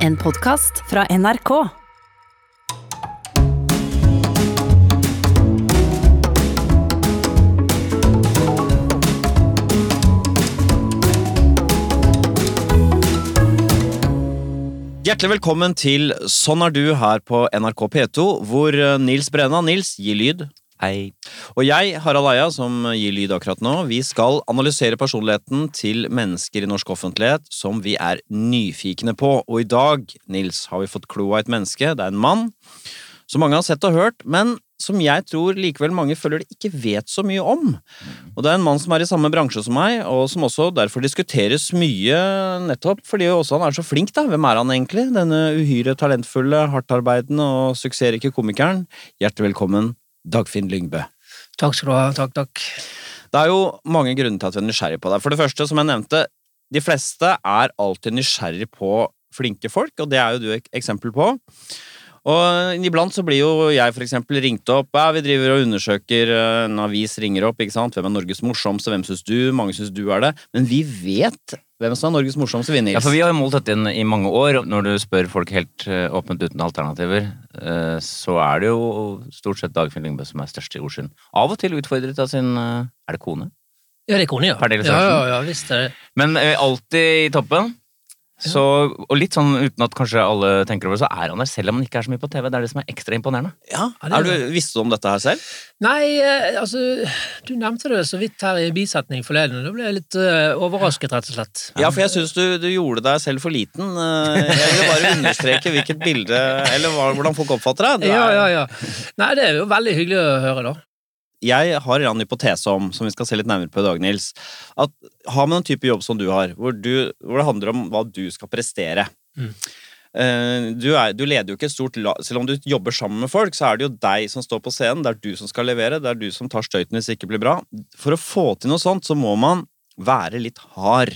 En podkast fra NRK. Hjertelig velkommen til Sånn er du her på NRK P2, hvor eh, Nils Brenna Nils gir lyd. Hei. Og jeg, Harald Eia, som gir lyd akkurat nå, vi skal analysere personligheten til mennesker i norsk offentlighet som vi er nyfikne på. Og i dag, Nils, har vi fått kloa et menneske. Det er en mann som mange har sett og hørt, men som jeg tror likevel mange føler de ikke vet så mye om. Og det er en mann som er i samme bransje som meg, og som også derfor diskuteres mye, nettopp fordi også han er så flink, da. Hvem er han egentlig? Denne uhyre talentfulle, hardtarbeidende og suksessrike komikeren. Hjertelig velkommen, Dagfinn Lyngbø. Takk skal du ha. Takk, takk. Det er jo mange grunner til at vi er nysgjerrig på deg. For det første, som jeg nevnte, de fleste er alltid nysgjerrig på flinke folk, og det er jo du et eksempel på. Og iblant så blir jo jeg for eksempel ringt opp ja, Vi driver og undersøker, eh, en avis ringer opp, ikke sant. Hvem er Norges morsomste? Hvem syns du? Mange syns du er det. Men vi vet hvem som er Norges morsomste vinner. Ja, for Vi har jo målt dette inn i mange år. Når du spør folk helt eh, åpent uten alternativer, eh, så er det jo stort sett Dagfinn Lyngbø som er størst i Osund. Av og til utfordret av sin eh, Er det kone? Ja, det er kone, ja. Ja, ja, ja, visst er det. Men alltid i toppen. Så, og litt sånn uten at kanskje alle tenker over det, så er han der selv om han ikke er så mye på TV. Det er det som er ekstra imponerende. Ja, er det er du, Visste du om dette her selv? Nei, eh, altså Du nevnte det så vidt her i bisetning forleden. Da ble jeg litt uh, overrasket, rett og slett. Ja, for jeg syns du, du gjorde deg selv for liten. Eh, Jeg vil bare understreke hvilket bilde Eller hvordan folk oppfatter deg. Er... Ja, ja, ja. Nei, det er jo veldig hyggelig å høre, da. Jeg har en hypotese om, som vi skal se litt nærmere på i dag, Nils, at har man en type jobb som du har, hvor, du, hvor det handler om hva du skal prestere Mm. Eh, du, er, du leder jo ikke et stort lag Selv om du jobber sammen med folk, så er det jo deg som står på scenen. Det er du som skal levere, det er du som tar støyten hvis det ikke blir bra. For å få til noe sånt, så må man være litt hard.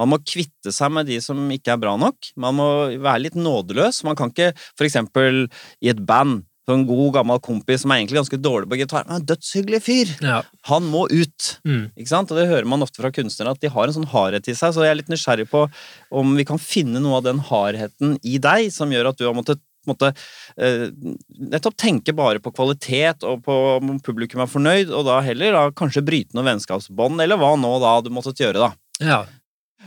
Man må kvitte seg med de som ikke er bra nok. Man må være litt nådeløs. Man kan ikke, for eksempel i et band, for en god, gammel kompis som er egentlig ganske dårlig på gitar, men en dødshyggelig fyr. Ja. Han må ut. Mm. Ikke sant? Og det hører man ofte fra kunstnere, at de har en sånn hardhet i seg. Så jeg er litt nysgjerrig på om vi kan finne noe av den hardheten i deg som gjør at du har måttet måtte, eh, nettopp tenke bare på kvalitet og på om publikum er fornøyd, og da heller da kanskje bryte noen vennskapsbånd, eller hva nå da du måttet gjøre, da. ja.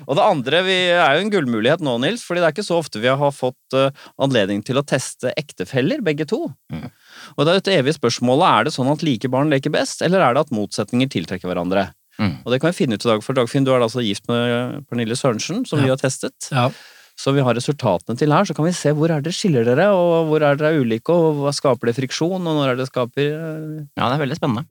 Og det andre vi er jo en gullmulighet nå, Nils, fordi det er ikke så ofte vi har fått eh, anledning til å teste ektefeller, begge to. Mm. Og det er et evig spørsmålet er det sånn at like barn leker best, eller er det at motsetninger tiltrekker hverandre? Mm. Og det kan vi finne ut i dag, for Dagfinn, du er altså gift med Pernille Sørensen, som Ja. vi har testet. ja. Så vi har resultatene til her, så kan vi se hvor er dere skiller dere, og hvor er dere ulike, og hva skaper det friksjon, og når er det skaper eh, Ja, det er veldig spennende.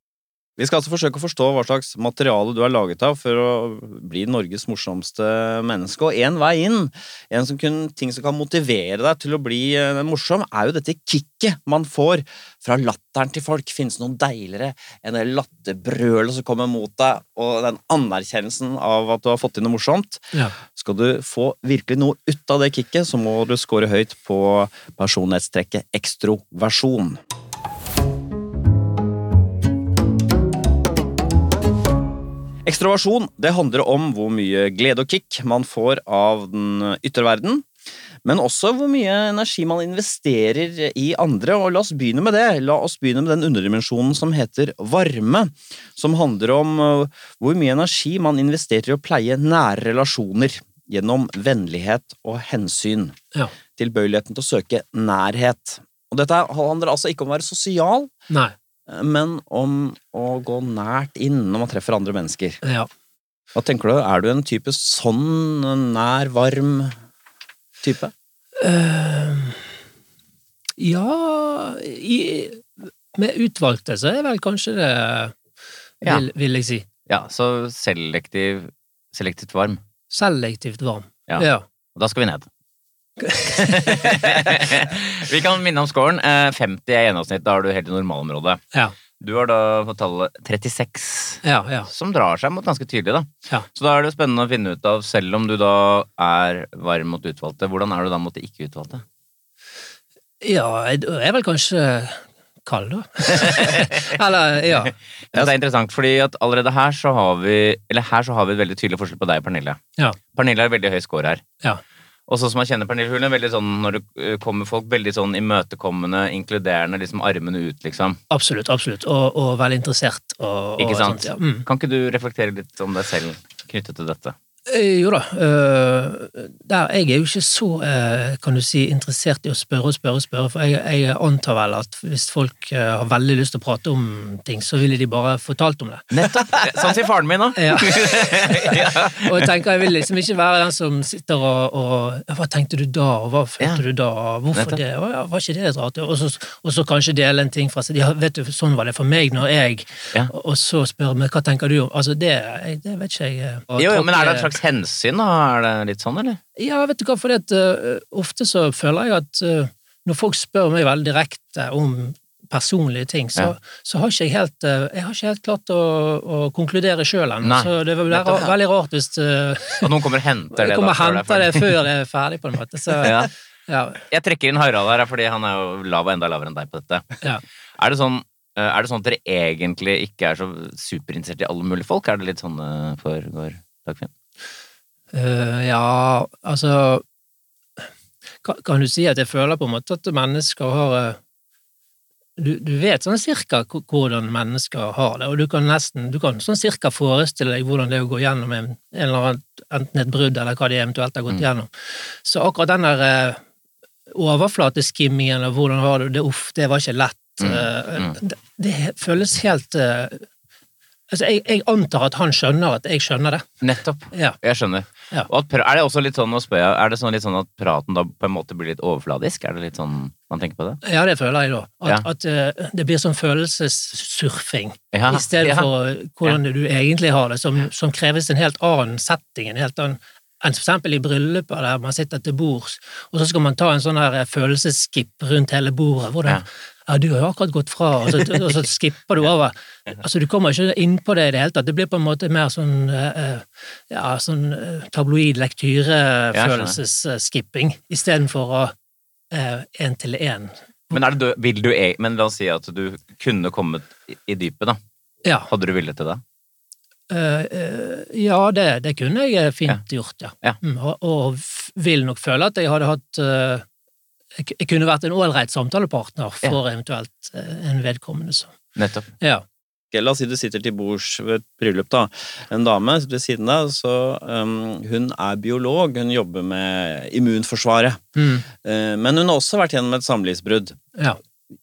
Vi skal altså forsøke å forstå hva slags materiale du er laget av for å bli Norges morsomste menneske. Og én vei inn, en som kun, ting som kan motivere deg til å bli eh, morsom, er jo dette kicket man får fra latteren til folk. Finnes det noe deiligere enn det latterbrølet som kommer mot deg, og den anerkjennelsen av at du har fått til noe morsomt? ja. Skal du få virkelig noe ut av det kicket, så må du score høyt på personlighetstrekket ekstroversjon. Ekstroversjon det handler om hvor mye glede og kick man får av den ytre verden, men også hvor mye energi man investerer i andre. Og la oss begynne med det. La oss begynne med den underdimensjonen som heter varme, som handler om uh, hvor mye energi man investerer i å pleie nære relasjoner gjennom vennlighet og hensyn. Ja. Tilbøyeligheten til å søke nærhet. Og dette handler altså ikke om å være sosial, Nei. Men om å gå nært inn når man treffer andre mennesker. Ja. Hva tenker du? Er du en type sånn nær, varm type? Uh, ja i, Med utvalgte så er vel kanskje det Ja. vil, vil jeg si. Ja, så selektiv, selektivt varm. Selektivt varm. Ja. ja. Og da skal vi ned. vi kan minne om scoren. Eh, 50 er gjennomsnitt, da har du helt i normalområdet. Ja. Du har da fått tallet 36, Ja, ja. som drar seg mot ganske tydelig, da. Ja. Så da er det spennende å finne ut av, selv om du da er varm mot utvalgte, hvordan er du da mot de ikke utvalgte? Ja, jeg er vel kanskje kald, da. Eller, ja. Ja, det er interessant, fordi at allerede her så har vi Eller her så har vi et veldig tydelig forskjell på deg og Pernille. Ja. Pernille har veldig høy score her. Ja. Og sånn som man kjenner Pernille, hun er veldig sånn når det eh, kommer folk, veldig sånn imøtekommende, inkluderende, liksom armene ut, liksom. Absolutt, absolutt. Og, og veldig interessert. Og, Ikke og sant? sånt, ja. mm. Kan ikke du reflektere litt om deg selv knyttet til dette? Eh, Jo da. øh, der, jeg er jo ikke så øh, kan du si, interessert i å spørre og spørre og spørre, for jeg, jeg antar vel at hvis folk har veldig lyst til å prate om ting, så ville de bare fortalt om det. Nettopp! Sånn sier faren min òg. Ja. Og jeg tenker jeg vil liksom ikke være den som sitter og, og Hva tenkte du da, og hva følte Ja. du da, hvorfor Nettopp. det, og, ja, var ikke det litt rart? Og så, og så kanskje dele en ting fra seg. Ja, vet du, sånn var det for meg når jeg Ja. og, og så spør meg hva tenker du om Altså, det, jeg- det vet ikke jeg. Jo, jo, men er det slags hensyn, da? Er det litt sånn, eller? Ja, vet du hva, for at, øh, ofte så føler jeg at uh, når folk spør meg veldig direkte om personlige ting, så, Ja. så har ikke jeg helt uh, Jeg har ikke helt klart å, å konkludere sjøl ennå. Så det vil være ja. veldig rart hvis At noen kommer og henter det? kommer og da, før henter det før jeg er ferdig, på en måte. Så, Ja. Jeg trekker inn Harald her, fordi han er jo lav og enda lavere enn deg på dette. ja. Er det sånn er det sånn at dere egentlig ikke er så superinteressert i alle mulige folk? Er det litt sånn det foregår, Dagfinn? Øh, ja, altså kan, kan du si at jeg føler på en måte at mennesker har øh, du, du vet sånn cirka hvordan mennesker har det, og du kan nesten du kan sånn cirka forestille deg hvordan det er å gå gjennom en, en eller annen, enten et brudd eller hva de eventuelt har gått Mm. gjennom. Så akkurat den der eh, overflateskimmingen og hvordan har du det, uff, det var ikke lett. Mm, eh, mm. Det, det føles helt eh, Altså, jeg, jeg antar at han skjønner at jeg skjønner det. Nettopp. Ja. Jeg skjønner. Ja. Og at, er det også litt sånn, å spørre, er det sånn, litt sånn at praten da på en måte blir litt overfladisk? Er det litt sånn man tenker på det? Ja, det føler jeg da. At, Ja. at uh, det blir sånn følelsessurfing, Ja, i stedet for hvordan du egentlig har det, som, som kreves en helt annen setting, en helt annen enn eksempel i brylluper der man sitter til bords, og så skal man ta en sånn her eh, følelsesskip rundt hele bordet. Hvordan, ja. Du har jo akkurat gått fra, og så, og så skipper du over. Altså, du kommer ikke inn på det i det hele tatt. Det blir på en måte mer sånn, eh, ja, sånn eh, tabloid lektyre-følelsesskipping, istedenfor å én til én. Men, det, du- vil du, e- men la oss si at du kunne kommet i, dypet, da. Ja. Hadde du villet til det? Uh, uh, ja, det, det kunne jeg fint fint gjort, ja. Ja. Mm, og, og vil nok føle at jeg hadde hatt eh, jeg, kunne vært en ålreit samtalepartner for eventuelt eh, en vedkommende. Så. Nettopp. Ja. La oss si du sitter til bords ved et bryllup, da. En dame ved siden av, så um, hun er biolog, hun jobber med immunforsvaret. Mm, Uh, men hun har også vært gjennom et samlivsbrudd. ja.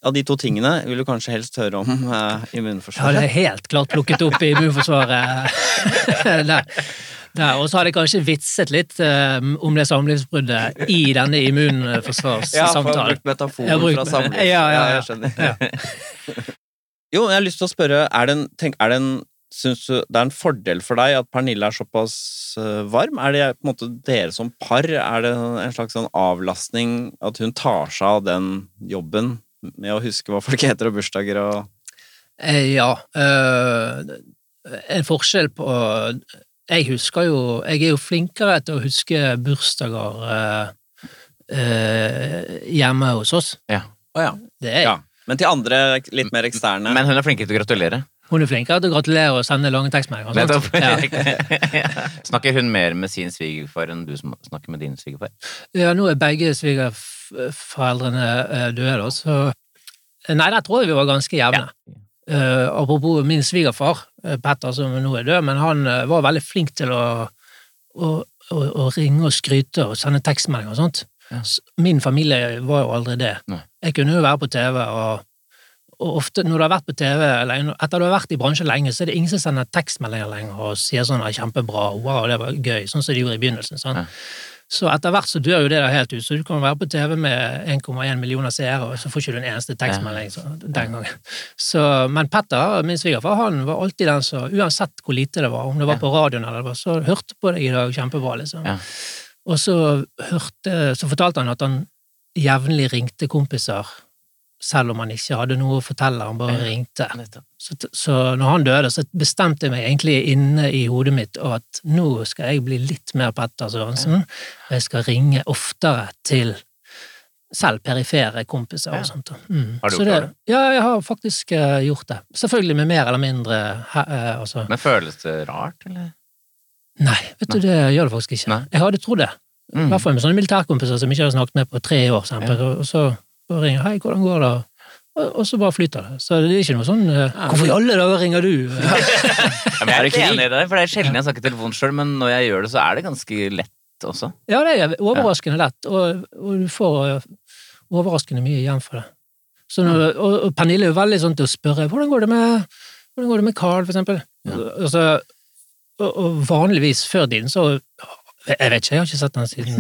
Av de to tingene vil du kanskje helst høre om immunforsvaret? Ja, det er helt klart plukket opp i immunforsvaret der. Og så hadde jeg kanskje vitset litt eh, om det samlivsbruddet i denne immunforsvarssamtalen. Ja, metaforen Jeg har brukt- fra samliv. Ja, ja, ja. jeg skjønner. jo, jeg har lyst til å spørre, er det en, tenk, er det en Syns du det er en fordel for deg at Pernille er såpass eh, varm? Er det på en måte dere som par? Er det en slags sånn avlastning at hun tar seg av den jobben med å huske hva folk heter og bursdager og Eh, Ja. Øh, en forskjell på Jeg husker jo Jeg er jo flinkere til å huske bursdager eh, eh, hjemme hos oss. Ja. Oh, ja. Det er jeg. ja. Men til andre litt mer eksterne Men hun er flinkere til å gratulere. Hun er flinkere til å gratulere og sende lange tekstmeldinger. Ja. Snakker hun mer med sin svigerfar enn du som snakker med din svigerfar? ja, nå er begge svigerforeldrene eh, døde, da, så Nei, der tror jeg vi var ganske jevne. Eh, apropos min svigerfar, Petter, som nå er død, men han eh, var veldig flink til å, å, å, å ringe og skryte og sende tekstmeldinger og sånt. Ja. Min familie var jo aldri det. Nei. Jeg kunne jo være på TV, og, og ofte når du har vært på TV eller etter du har vært i bransjen lenge, så er det ingen som sender tekstmeldinger lenger og sier sånn «Ah, 'kjempebra', 'wow, det var gøy', sånn som de gjorde i begynnelsen. Sånn. Ja. Så etter hvert så dør jo det der helt ut, så du kan være på TV med 1,1 millioner seere, og så får ikke du en eneste tekstmelding så, den gangen. Så, men Petter, min svigerfar, han var alltid den som, uansett hvor lite det var, om det var på radioen eller det var, så hørte på deg i dag kjempebra, liksom. Ja. Og så hørte, så fortalte han at han jevnlig ringte kompiser, selv om han ikke hadde noe å fortelle, han bare ringte. Nettopp. Så, så når han døde, så bestemte jeg meg egentlig inne i hodet mitt at nå skal jeg bli litt mer Petter Sørensen, og jeg skal ringe oftere til selv perifere kompiser og sånt. Mm. Har du Så gjort det? Ja, jeg har faktisk uh, gjort det. Selvfølgelig med mer eller mindre he- eh, altså Men føles det rart, eller? Nei, vet du, det gjør det faktisk ikke. Nei. Jeg hadde trodd det. I hvert fall med sånne militærkompiser som ikke har snakket med på tre år, eksempel, og så bare ringer 'hei, hvordan går det?' Og, så bare flyter det. Så det er ikke noe sånn eh, 'hvorfor i alle dager ringer du?' Ja, men jeg er ikke enig i det, for det er sjelden jeg snakker telefon sjøl, men når jeg gjør det, så er det ganske lett også. Ja, det er overraskende lett, og, og du får eh, overraskende mye igjen for det. Så når, og, og Pernille er jo veldig sånn til å spørre 'hvordan går det med, hvordan går det med Carl', for eksempel. Altså, og, og vanligvis før tiden så Jeg vet ikke, jeg har ikke sett den siden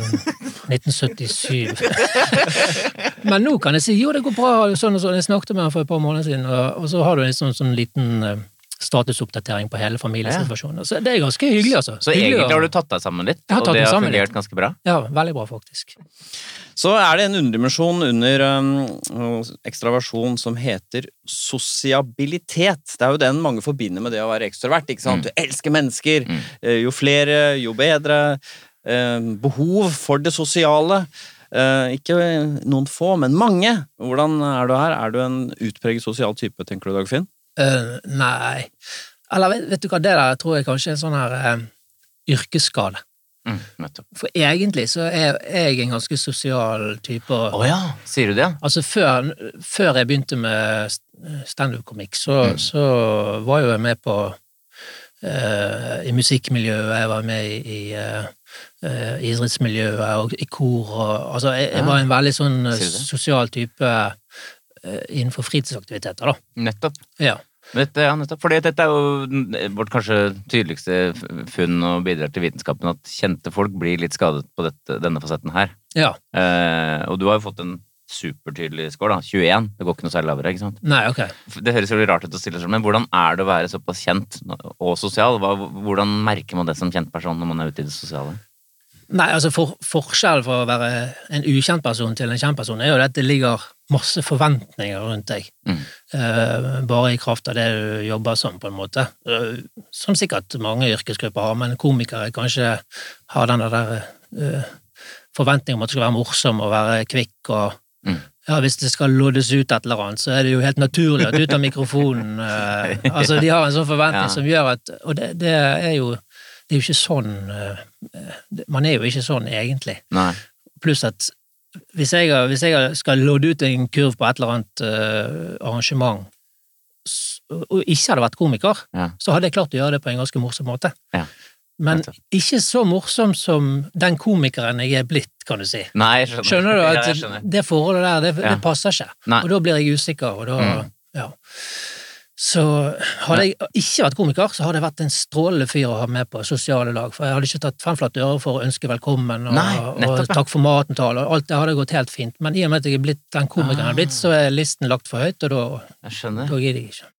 1977. Men nå kan jeg si 'jo, det går bra', sånn og sånn. Jeg snakket med han for et par måneder siden, og, så har du en sånn, sånn liten eh, statusoppdatering på hele familiesituasjonen. Så det er ganske hyggelig, altså. Så Hyggelig egentlig har du tatt deg sammen litt, og det har fungert litt. ganske bra? Ja, veldig bra, faktisk. Så er det en underdimensjon under um, ekstraversjon som heter sosiabilitet. Det er jo den mange forbinder med det å være ekstrovert. ikke sant? Mm. Du elsker mennesker. Mm. Eh, Jo flere, jo bedre. Eh, Behov for det sosiale. Uh, Ikke noen få, men mange. Hvordan er du her? Er du en utpreget sosial type, tenker du, Dagfinn? Eh, nei Eller vet, vet du hva, det der tror jeg kanskje er en sånn her uh, yrkesskade. Mm. For egentlig så er jeg en ganske sosial type. Å oh, ja, sier du det? Altså før, før jeg begynte med standup-komikk, så, Mm. så var jo jeg med på uh, i musikkmiljøet, jeg var med i, i idrettsmiljøet og i kor og Altså, jeg, jeg var en veldig sånn sosial type innenfor fritidsaktiviteter, da. Nettopp. Ja. Dette, ja, nettopp. Fordi dette er jo vårt kanskje tydeligste funn og bidrar til vitenskapen, at kjente folk blir litt skadet på dette, denne fasetten her. ja. Eh, og du har jo fått en supertydelig score, da. 21. Det går ikke noe særlig lavere, ikke sant? Nei, ok. Det høres jo rart ut å stille seg, men hvordan er det å være såpass kjent og sosial? Hvordan merker man det som kjent person når man er ute i det sosiale? Nei, altså for, Forskjellen fra å være en ukjent person til en kjent person er jo at det ligger masse forventninger rundt deg. Mm. uh, bare i kraft av det du jobber som, på en måte. Uh, som sikkert mange yrkesgrupper har, men komikere kanskje har den der uh, forventningen om at du skal være morsom og være kvikk og Mm. ja, Hvis det skal loddes ut et eller annet, så er det jo helt naturlig at du tar mikrofonen. altså, De har en sånn forventning Ja. som gjør at Og det, det er jo det er jo ikke sånn eh, Man er jo ikke sånn, egentlig. Nei. Pluss at hvis jeg, hvis jeg skal lodde ut en kurv på et eller annet eh, arrangement, og ikke hadde vært komiker, Ja. så hadde jeg klart å gjøre det på en ganske morsom måte. Ja. Men ikke så morsom som den komikeren jeg er blitt, kan du si. Nei, skjønner. Skjønner du? Ja, At jeg skjønner. det forholdet der, det, Ja. det passer ikke. Nei. Og da blir jeg usikker, og da Mm. Ja. Så hadde jeg ikke vært komiker, så hadde jeg vært en strålende fyr å ha med på sosiale lag, for jeg hadde ikke tatt femflatt øre for å ønske velkommen og, Nei, og takk for maten-tale, alt det hadde gått helt fint. Men i og med at jeg er blitt den komikeren jeg er blitt, så er listen lagt for høyt, og da, da gidder jeg ikke.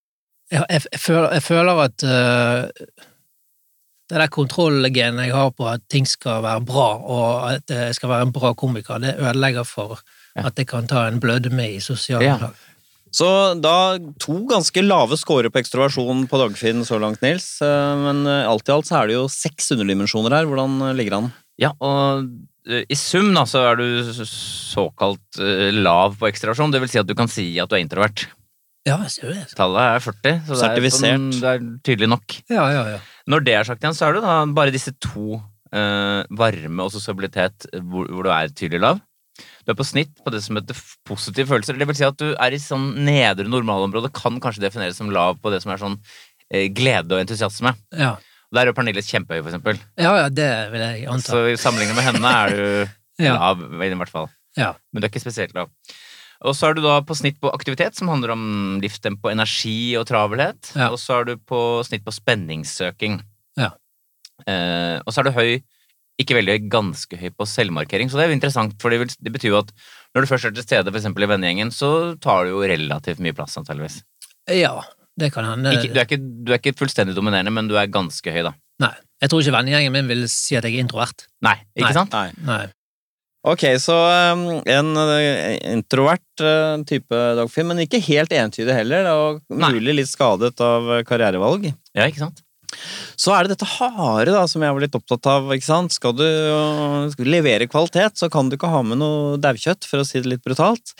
Jeg, jeg, jeg, føler, jeg føler at uh, det der kontrollgenet jeg har på at ting skal være bra, og at jeg skal være en bra komiker, det ødelegger for Ja. at jeg kan ta en blødme i sosiale Ja. lag. Så da to ganske lave scorer på ekstroversjon på Dagfinn så langt, Nils. Eh, Men eh, alt i alt så er det jo seks underdimensjoner her. Hvordan eh, ligger det an? Ja, og i sum da, så er du såkalt lav på ekstraversjon. Det vil si at du kan si at du er introvert. Ja, jeg ser det. Tallet er 40, så det er, sånn, det er tydelig nok. Ja, ja, ja. Når det er sagt igjen, så er det da bare disse to eh, varme og sosialitet hvor, hvor du er tydelig lav. Du er på snitt på det som heter positive følelser. Det vil si at du er i sånn nedre normalområde, kan kanskje defineres som lav på det som er sånn eh, glede og entusiasme. Ja, Der er jo Pernille kjempehøy, for eksempel. ja, ja det vil jeg anta. Så i sammenlignet med henne er du Ja. lav, i hvert fall. Ja. Men du er ikke spesielt lav. Og så er du da på snitt på aktivitet, som handler om livstempo, energi og travelhet. Ja. Og så er du på snitt på spenningssøking. Ja. Eh, og så er du høy, ikke veldig ganske høy på selvmarkering. Så det er jo interessant, for det, vil, det betyr jo at når du først er til stede, f.eks. i vennegjengen, så tar du jo relativt mye plass, antakeligvis. Ja, det kan hende. Ikke, du, er ikke, du er ikke fullstendig dominerende, men du er ganske høy, da. Nei, jeg tror ikke vennegjengen min vil si at jeg er introvert. Nei, ikke Nei. sant? Nei. Nei. Ok, så um, en uh, introvert uh, type Dagfinn, men ikke helt entydig heller, og mulig litt skadet av karrierevalg. Ja, ikke sant? Så er det dette harde da, som jeg var litt opptatt av. ikke sant? Skal du, uh, skal du levere kvalitet, så kan du ikke ha med noe daukjøtt, for å si det litt brutalt.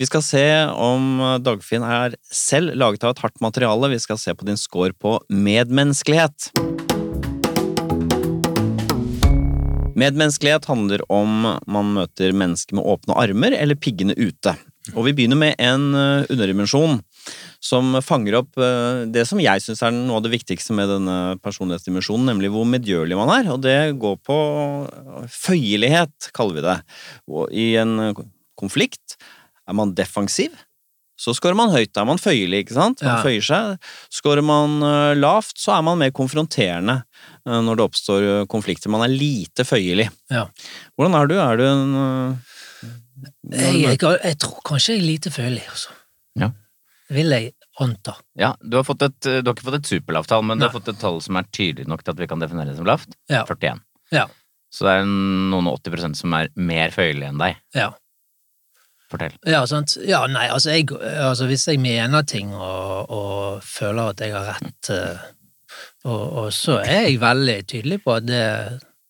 Vi skal se om Dagfinn er selv laget av et hardt materiale. Vi skal se på din score på medmenneskelighet. Medmenneskelighet handler om man møter mennesker med åpne armer eller piggene ute. Og vi begynner med en eh, underdimensjon som fanger opp eh, det som jeg syns er noe av det viktigste med denne personlighetsdimensjonen, nemlig hvor medgjørlig man er. Og det går på føyelighet, kaller vi det. Og I en konflikt er man defensiv, så scorer man høyt. Da er man føyelig, ikke sant? Man Ja. føyer seg. Scorer man eh, lavt, så er man mer konfronterende eh, når det oppstår konflikter. Man er lite føyelig. Ja. Hvordan er du? Er du en Jeg, jeg, jeg tror kanskje jeg er lite følelig, altså. Vil jeg anta. Ja, du har, fått et, du har ikke fått et superlavt tall, men du har fått et tall som er tydelig nok til at vi kan definere det som lavt. Ja. 41. Ja. Så det er noen og 80% som er mer føyelig enn deg. Ja. Fortell. Ja, sant. Ja, nei, altså, jeg, altså hvis jeg mener ting og, og føler at jeg har rett, eh, og, og så er jeg veldig tydelig på at det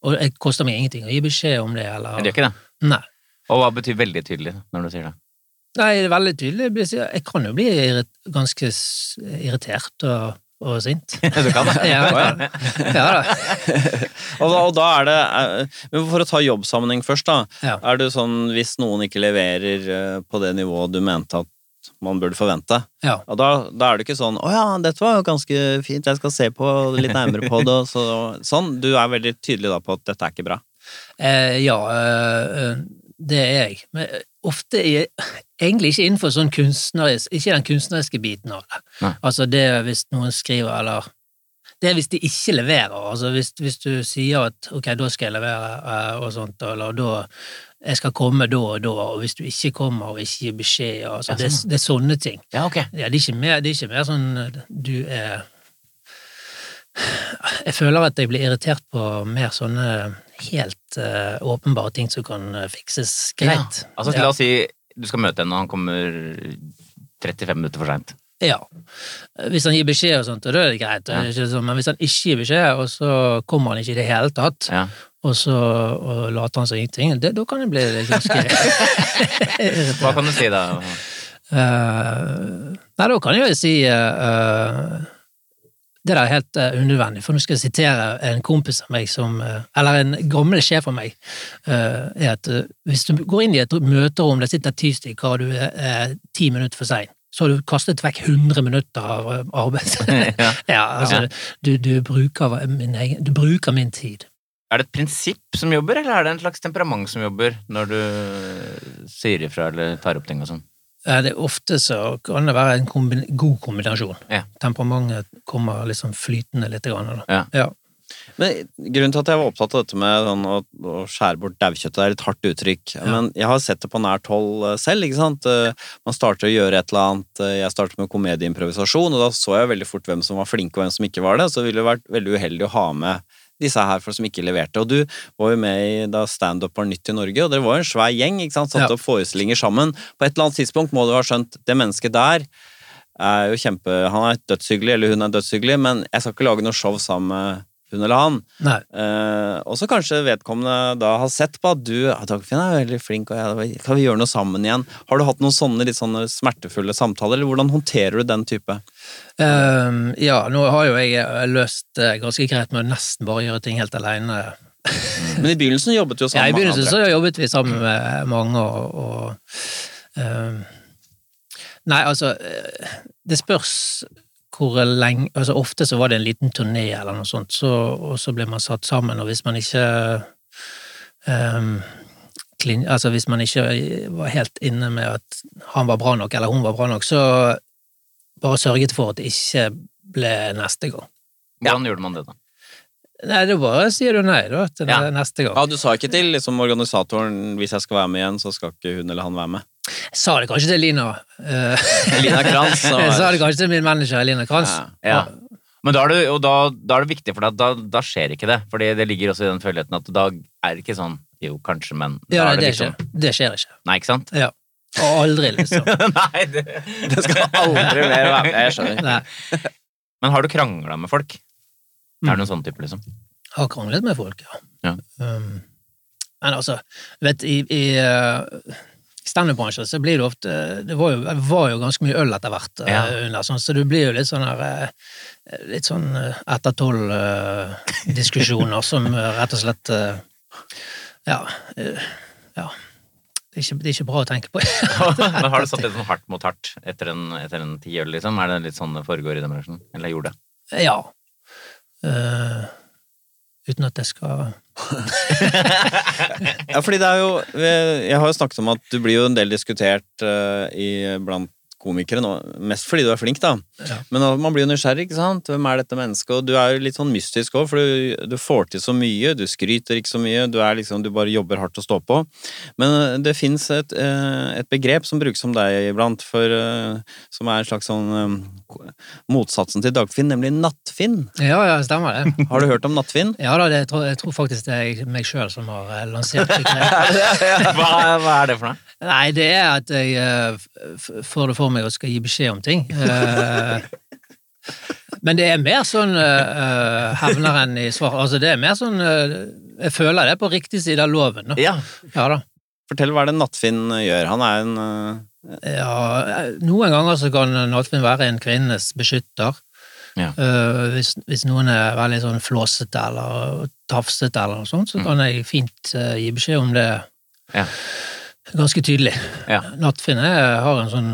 Og det koster meg ingenting å gi beskjed om det, eller det gjør ikke det. Nei. Og hva betyr veldig tydelig når du sier det? Nei, det er veldig tydelig. Jeg kan jo bli ganske irritert og, og sint. Du kan det? Ja, ja. ja da. og, da, og da er det eh, Men for å ta jobbsammenheng først, da. Ja. Er det sånn hvis noen ikke leverer eh, på det nivået du mente at man burde forvente, Ja. og da, da er det ikke sånn 'Å ja, dette var jo ganske fint, jeg skal se på litt nærmere på det', så, sånn. Du er veldig tydelig da på at dette er ikke bra. Eh, ja, eh, det er jeg. Men ofte i, egentlig ikke innenfor sånn kunstnerisk Ikke den kunstneriske biten av det. Nei. Altså det hvis noen skriver, eller Det er hvis de ikke leverer. Altså hvis, hvis du sier at ok, da skal jeg levere, eh, og sånt, eller da jeg skal komme da og da, og hvis du ikke kommer og ikke gir beskjed, altså, Ja, det, sånn. det er sånne ting. Ja, ok. Ja, det er ikke mer, det er ikke mer sånn du er Jeg føler at jeg blir irritert på mer sånne helt uh, åpenbare ting som kan eh, fikses greit. Ja. Altså. La oss si du skal møte en, og han kommer 35 minutter for seint. ja. Hvis han gir beskjed og sånt, da er det greit, Ja. det sånn, men hvis han ikke gir beskjed, og så kommer han ikke i det hele tatt, Ja. og så og later han som ingenting, da kan det bli ganske. Hva kan du si da? Uh, nei, da kan jeg jo si uh, Det der er helt uh, unødvendig, for nå skal jeg sitere en kompis av meg som uh, Eller en gammel sjef av meg. Uh, er at Hvis du går inn i et møterom, det sitter ti stykker, og du er ti minutter for sein, så har du kastet vekk 100 minutter av arbeid. Ja. ja, altså, du, du, bruker min egen, du bruker min tid. Er det et prinsipp som jobber, eller er det en slags temperament som jobber når du sier ifra eller tar opp ting og sånn? Eh, Det er ofte så kan det være en kombin god kombinasjon. Ja. Temperamentet kommer liksom flytende litt. Grann. Ja. Ja. Men Grunnen til at jeg var opptatt av dette med sånn, å, å skjære bort daukjøttet, er et hardt uttrykk. Men jeg har sett det på nært hold eh, selv. ikke sant? Eh, Man starter å gjøre et eller annet. Jeg startet med komedieimprovisasjon, og da så jeg veldig fort hvem som var flinke og hvem som ikke var det. Så ville det vært veldig uheldig å ha med disse her for som ikke leverte. Og du var jo med i da standup var nytt i Norge, og dere var jo en svær gjeng. ikke sant? Satte Ja. opp forestillinger sammen. På et eller annet tidspunkt må du ha skjønt det mennesket der er jo kjempe Han er dødshyggelig, eller hun er dødshyggelig, men jeg skal ikke lage noe show sammen med hun eller han. Eh, og så kanskje vedkommende da har sett på at du ja, Dagfinn er veldig flink, og jeg, kan vi gjøre noe sammen igjen? Har du hatt noen sånne litt sånne smertefulle samtaler, eller hvordan håndterer du den type? Um, ja, nå har jo jeg eh, løst det ganske greit med å nesten bare gjøre ting helt alene. Men i begynnelsen jobbet du jo sammen? Ja, I begynnelsen så jobbet vi sammen med mange, og, og um, Nei, altså eh, Det spørs hvor lenge altså Ofte så var det en liten turné eller noe sånt, så, og så ble man satt sammen, og hvis man ikke um, klin, Altså hvis man ikke var helt inne med at han var bra nok, eller hun var bra nok, så bare sørget for at det ikke ble neste gang. Hvordan gjorde man det, da? Nei, det bare sier du nei, da, til Ja. neste gang. Ja, Du sa ikke til liksom, organisatoren hvis jeg skal være med igjen, så skal ikke hun eller han være med? Jeg sa det kanskje til Lina. eh, Lina Kranz. Og... Jeg sa det kanskje til min manager Lina Kranz. Ja. Ja. Men da er, det, da, da er det viktig, for da, da, da skjer ikke det. Fordi det ligger også i den føleligheten at da er det ikke sånn jo, kanskje, men Ja, det, det skjer. liksom det skjer ikke. Nei, ikke sant? Ja. Og aldri, liksom. Nei, det, skal aldri mer være med. Jeg skjønner. Nei. Men har du krangla med folk? Er du noen sånn type, liksom? Har kranglet med folk, ja. Ja. Um, men altså, vet i, i uh, standup-bransjen så blir det ofte Det var jo, var jo ganske mye øl etter hvert, uh, Ja. under, sånn, så det blir jo litt sånn her uh, Litt sånn uh, etter tolv-diskusjoner som uh, rett og slett uh, Ja. eh, ja. Det, er ikke, det er ikke bra å tenke på. Men har du satt litt sånn hardt mot hardt etter en, etter en ti øl, liksom? Er det litt sånn det foregår i den bransjen? Eller gjorde det? ja. Eh, uten at jeg skal Ja, fordi det er jo Jeg har jo snakket om at du blir jo en del diskutert uh, i, blant komikere nå, mest fordi du er flink, da. Ja. Men man blir jo nysgjerrig, ikke sant? Hvem er dette mennesket? Og du er jo litt sånn mystisk òg, for du, du får til så mye, du skryter ikke så mye, du er liksom Du bare jobber hardt og står på. Men eh, det fins et, eh, et begrep som brukes om deg iblant, for, eh, som er en slags sånn motsatsen til Dagfinn, nemlig Nattfinn. Ja, ja, stemmer det. Har du hørt om Nattfinn? Ja da, det, jeg, tror, jeg tror faktisk det er meg sjøl som har lansert det. Hva, hva er det for noe? Nei, det er at jeg uh, får det for meg og skal gi beskjed om ting. Uh, Men det er mer sånn uh, hevneren i svar. Altså, det er mer sånn Jeg føler det er på riktig side av loven. Da. Ja. Ja da. Fortell hva er det Nattfinn gjør. Han er en Ja, noen ganger så kan Nattfinn være en kvinnes beskytter. Ja. Eh, hvis, hvis noen er veldig sånn flåsete eller tafsete eller noe sånt, så kan jeg fint gi beskjed om det Ja. Ganske tydelig. Ja. Nattfinn er, har en sånn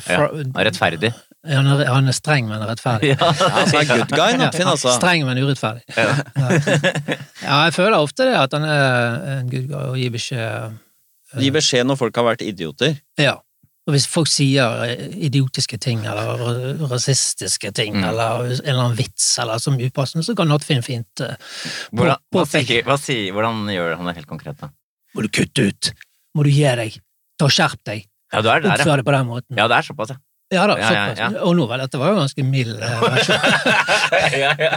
fra, ja. Rettferdig. han, er, han er streng, men rettferdig. Ja. altså, han good guy, Nattfinn, altså. Streng, men urettferdig. Ja. Ja, jeg føler ofte det, at han er en good guy og gir beskjed. Gi beskjed når folk har vært idioter. Ja. Og hvis folk sier eh, idiotiske ting, eller rasistiske ting, Mm. eller en eller annen vits, eller som upassende, så kan Nattfinn fint uh, Hvordan, hva påpeke. sier, hva sier, hvordan gjør han det helt konkret, da? Må du kutte ut? Må du gi deg? Ta og Skjerp deg! Ja, du er der, ja. Oppfør deg på den måten. Ja, det er såpass, ja. Ja da, Ja, ja, såpass. ja. Og nå vel, dette var jo ganske mild eh, versjon. ja, ja.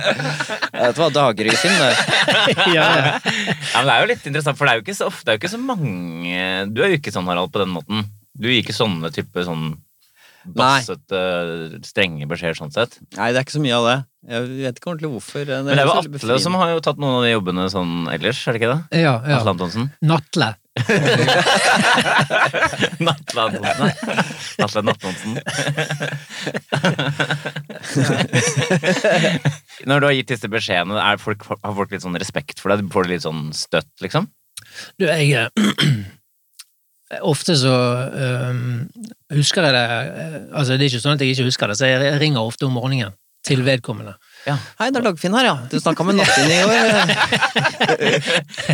Dette var Dagerøy-Finn, det. ja, ja. Ja, men det er jo litt interessant, for det er jo ikke så ofte, det er jo ikke så mange Du er jo ikke sånn, Harald, på den måten. Du gir ikke sånne type sånn bassete, strenge beskjeder sånn sett. Nei, det er ikke så mye av det. Jeg vet ikke ordentlig hvorfor. Men det er jo Atle som har jo tatt noen av de jobbene sånn ellers, er det ikke det? ja, ja. Atle Antonsen. Natle. Natle Antonsen. Atle Nattonsen. Når du har gitt disse beskjedene, er folk, har folk litt sånn respekt for deg? Får du litt sånn støtt, liksom? Du, jeg eh, Ofte så um, husker jeg det eh, Altså, det er ikke sånn at jeg ikke husker det, så jeg ringer ofte om morgenen til vedkommende. Ja. Hei, det er Dagfinn her, ja. Du snakka med Nattfinn i går.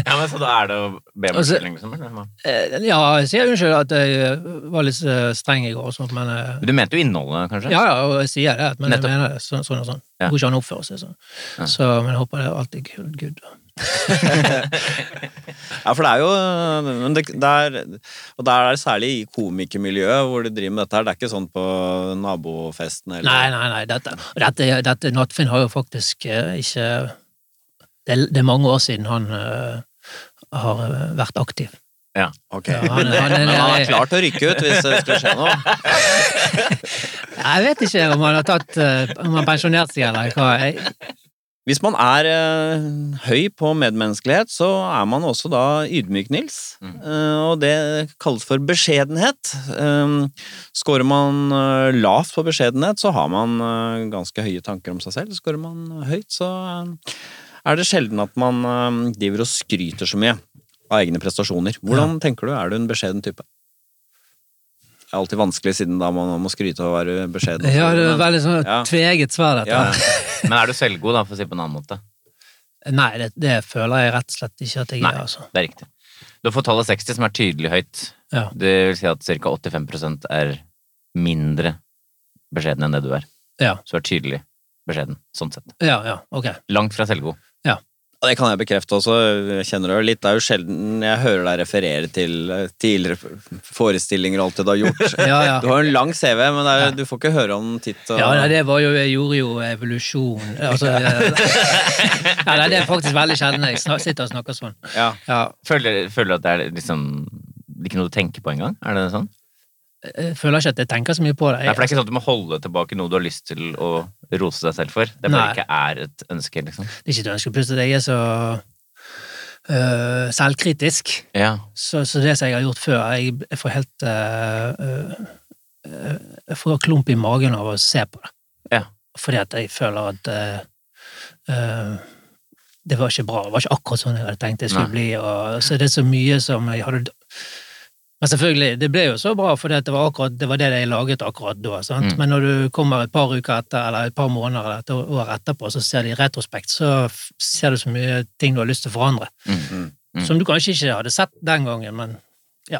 ja, men Så da er det å be om unnskyldning, liksom? Eller? Eh, Ja, jeg sier unnskyld at jeg eh, var litt eh, streng i går og sånt, men Du mente jo innholdet, kanskje? Ja, ja, og jeg sier det, men Nettopp. jeg mener det sånn, sånn og sånn. Ja. Hvor ikke han oppfører seg sånn. Ja. Så, men jeg håper det er alltid good. good. Ja, for det er jo men det, det er, Og der er det særlig i komikermiljøet hvor de driver med dette her. Det er ikke sånn på nabofesten eller Nei, nei, nei, dette, dette, dette Nattfinn har jo faktisk eh, ikke det det er mange år siden han uh, har vært aktiv. Ok. Ja, han- han er- Men han er klar til å rykke ut hvis det skulle skje noe. Jeg vet ikke om han har tatt eh, Om han pensjonert seg eller hva. Jeg, Hvis man er eh, høy på medmenneskelighet, så er man også da ydmyk, Nils. Mm. Eh, og det kalles for beskjedenhet. Eh, Skårer man lavt på beskjedenhet, så har man eh, ganske høye tanker om seg selv. Skårer man høyt, så eh, er det sjelden at man eh, driver og skryter så mye av egne prestasjoner. Hvordan tenker du? Er du en beskjeden type? Er alltid vanskelig, siden da man må skryte av å være beskjeden. ja, det er Men- veldig sånn Ja. tveget svar, dette. Ja. Men er du selvgod, da, for å si det på en annen måte? Nei, det, det føler jeg rett og slett ikke at jeg Nei. er, altså. Det er riktig. Du har fått tallet 60, som er tydelig høyt. Ja. Det vil si at ca. 85% er mindre beskjeden enn det du er. Ja. Så du er tydelig beskjeden, sånn sett. Ja, ja, ok. Langt fra selvgod. Det kan jeg bekrefte også. Jeg kjenner det litt. Det er jo sjelden jeg hører deg referere til eh, tidligere forestillinger og alt det du har gjort. Ja, ja. Du har en lang CV, men det er, Ja. du får ikke høre om titt og Ja, nei, det var jo Jeg gjorde jo evolusjon Altså Ja, nei, det er faktisk veldig sjelden jeg sitter og snakker sånn. Ja. Føler du at det er liksom ikke noe du tenker på engang? Er det sånn? Jeg føler ikke at jeg tenker så mye på det. Nei, for det er ikke sånn at du må holde tilbake noe du har lyst til å rose deg selv for. Det bare Nei. ikke er et ønske, liksom. Det er ikke et ønske. Plutselig jeg er så øh, selvkritisk. Ja. Så, så det som jeg har gjort før Jeg, jeg får helt øh, øh, Jeg får klump i magen av å se på det. Ja. Fordi at jeg føler at det var ikke bra. Det var ikke akkurat sånn jeg hadde tenkt det skulle Nei. bli. Og, så det er så mye som jeg hadde Men selvfølgelig, det ble jo så bra, for det var, akkurat, det var det jeg laget akkurat da. Sant? Mm. Men når du kommer et par uker etter, eller et par måneder eller et år etterpå, så ser du i retrospekt, så ser du så mye ting du har lyst til å forandre. Mm. Mm. Som du kanskje ikke hadde sett den gangen, men ja.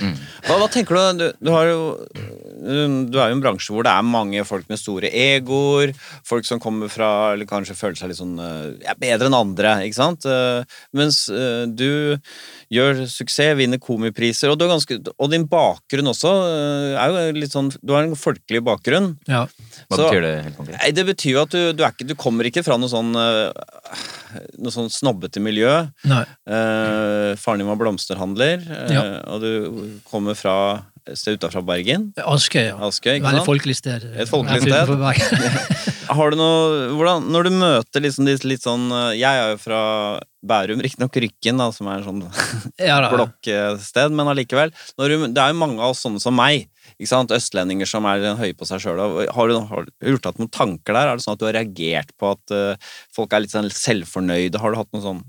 Mm. Hva, hva tenker du? Du, du, har jo, du er jo i en bransje hvor det er mange folk med store egoer, folk som kommer fra eller kanskje føler seg litt sånn eh, ja, bedre enn andre, ikke sant? Eh, Mens eh, du gjør suksess, vinner komipriser, og, du er ganske, og din bakgrunn også er jo litt sånn Du har en folkelig bakgrunn. ja. Hva Så- betyr det helt konkret? Nei, Det betyr jo at du, du, er ikke, du kommer ikke fra noe sånn noe sånn snobbete miljø. Nei. Eh, faren din var blomsterhandler, eh, Ja. og du kommer fra et sted utenfor Bergen. Askøy, ja. Askøy, ikke Veldig folkelig sted. Et folkelig sted. Har du noe, hvordan, når du møter liksom de litt sånn eh, Jeg er jo fra Bærum, riktignok Rykken, da, som er en sånn ja, blokksted, men allikevel. Når du, det er jo mange av oss sånne som meg. Ikke sant? Østlendinger som er høye på seg sjøl. Har, du- har du gjort deg noen tanker der? Er det sånn at du har reagert på at uh, folk er litt sånn selvfornøyde? Har du hatt noen sånn,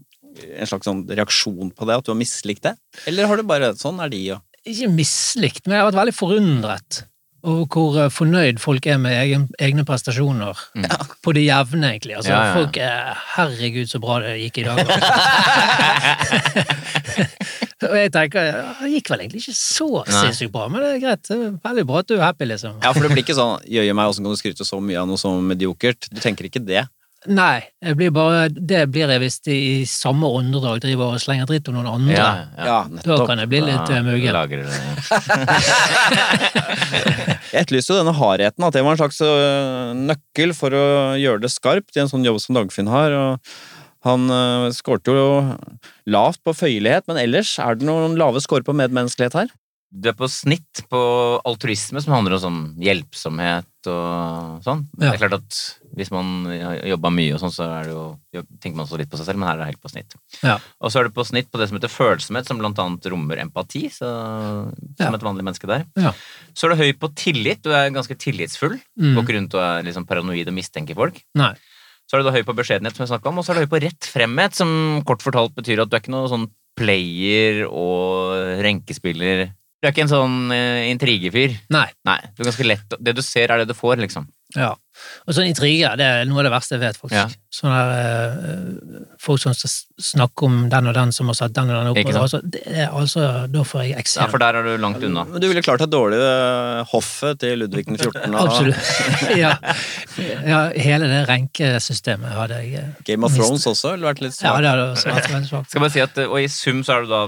en slags sånn reaksjon på det? At du har mislikt det? Eller har du bare Sånn er de, jo. Ikke mislikt, men jeg har vært veldig forundret over hvor eh, fornøyd folk er med egen, egne prestasjoner. På det jevne, egentlig. Altså, Ja, ja, ja. Folk er 'herregud, så bra det gikk i dag'. Og jeg tenker det gikk vel egentlig ikke så sinnssykt bra, men det er greit. Det er veldig bra at du er happy, liksom. Ja, for det blir ikke sånn Jøye meg, åssen kan du skryte så mye av noe så mediokert? Du tenker ikke det? Nei, jeg blir bare, det blir jeg hvis de i samme åndedrag driver og slenger dritt om noen andre. Ja, ja. Da kan jeg bli litt Da uh, muggen. Jeg etterlyste jo denne hardheten, at det var en slags øh, nøkkel for å gjøre det skarpt i en sånn jobb som Dagfinn har. og han øh, skårte jo lavt på føyelighet, men ellers er det noen lave score på medmenneskelighet her? Du er på snitt på altruisme, som handler om sånn hjelpsomhet og sånn. Det er klart at hvis man jobba mye og sånn, så jo, tenker man også litt på seg selv, men her er det helt på snitt. Ja. Og så er det på snitt på det som heter følsomhet, som blant annet rommer empati, så, som Ja. et vanlig menneske der. Ja. Så er du høy på tillit, du er ganske tillitsfull. Mm. Går ikke rundt og er liksom paranoid og mistenker folk. Nei. Så er du da høy på beskjedenhet, som jeg snakka om, og så er du høy på rett fremhet, som kort fortalt betyr at du er ikke noe sånn player og renkespiller. Du er ikke en sånn eh, intrigefyr. Nei. Nei, du er ganske lett Det du ser, er det du får, liksom. Ja. Og sånn intriger, det er noe av det verste jeg vet, faktisk. Ja. Sånne der, eh, folk som snakker om den og den som har satt den og den opp. Ikke sant? Altså, det er, altså, da får jeg Ja, for der er du langt unna. Men du ville klart deg dårlig ved hoffet til Ludvig den 14. og Absolutt. ja. ja, hele det renkesystemet hadde jeg eh, Game of mist. Thrones også, eller vært litt Ja, det hadde også vært veldig svakt. Skal bare si at, eh, Og i sum så er du da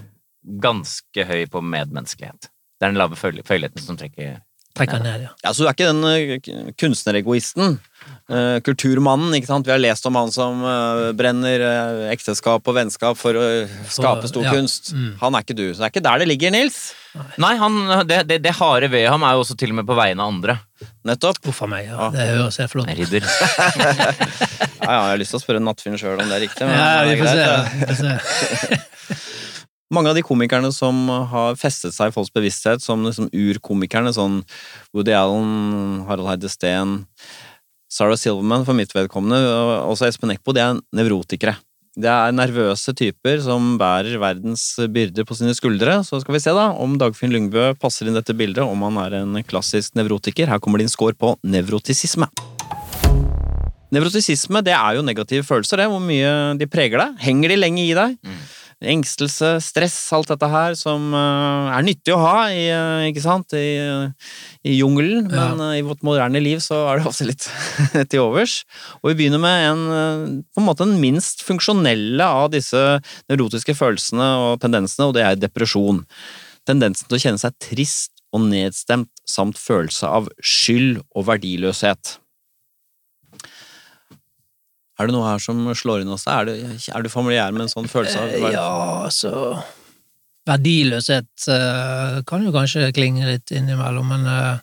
ganske høy på medmenneskelighet. Det er den lave føyeligheten som trekker Trekker ned, ja. Ja, så du er ikke den øh, kunstneregoisten. øh, kulturmannen, ikke sant. Vi har lest om han som øh, brenner ekteskap og vennskap for å skape stor ja. kunst. Mm. Han er ikke du. Så det er ikke der det ligger, Nils. Nei, han, det, det, det harde ved ham er jo også til og med på vegne av andre. Nettopp. Uff a meg, ja. Ja. Det høres helt flott ut. Ridder. Ja, ja, jeg har lyst til å spørre Nattfinn sjøl om det er riktig. Men ja. Vi får se. Mange av de komikerne som har festet seg i folks bevissthet som liksom urkomikerne, sånn Woody Allen, Harald Heide Steen, Sarah Silverman for mitt vedkommende, og også Espen Eckbo, de er nevrotikere. Det er nervøse typer som bærer verdens byrder på sine skuldre. Så skal vi se da om Dagfinn Lyngbø passer inn dette bildet, om han er en klassisk nevrotiker. Her kommer din score på nevrotisisme. Nevrotisisme det er jo negative følelser, det. Hvor mye de preger deg. Henger de lenge i deg? Mm. Engstelse, stress, alt dette her som eh, er nyttig å ha i, eh, ikke sant? i, i jungelen, Ja. men eh, i vårt moderne liv så er det også litt til overs. Og vi begynner med en, på en måte den minst funksjonelle av disse nevrotiske følelsene og tendensene, og det er depresjon. Tendensen til å kjenne seg trist og nedstemt samt følelse av skyld og verdiløshet. Er det noe her som slår inn hos deg? Er du, er du familiær med en sånn følelse? av verden? Ja, altså Verdiløshet eh, kan jo kanskje klinge litt innimellom, men eh,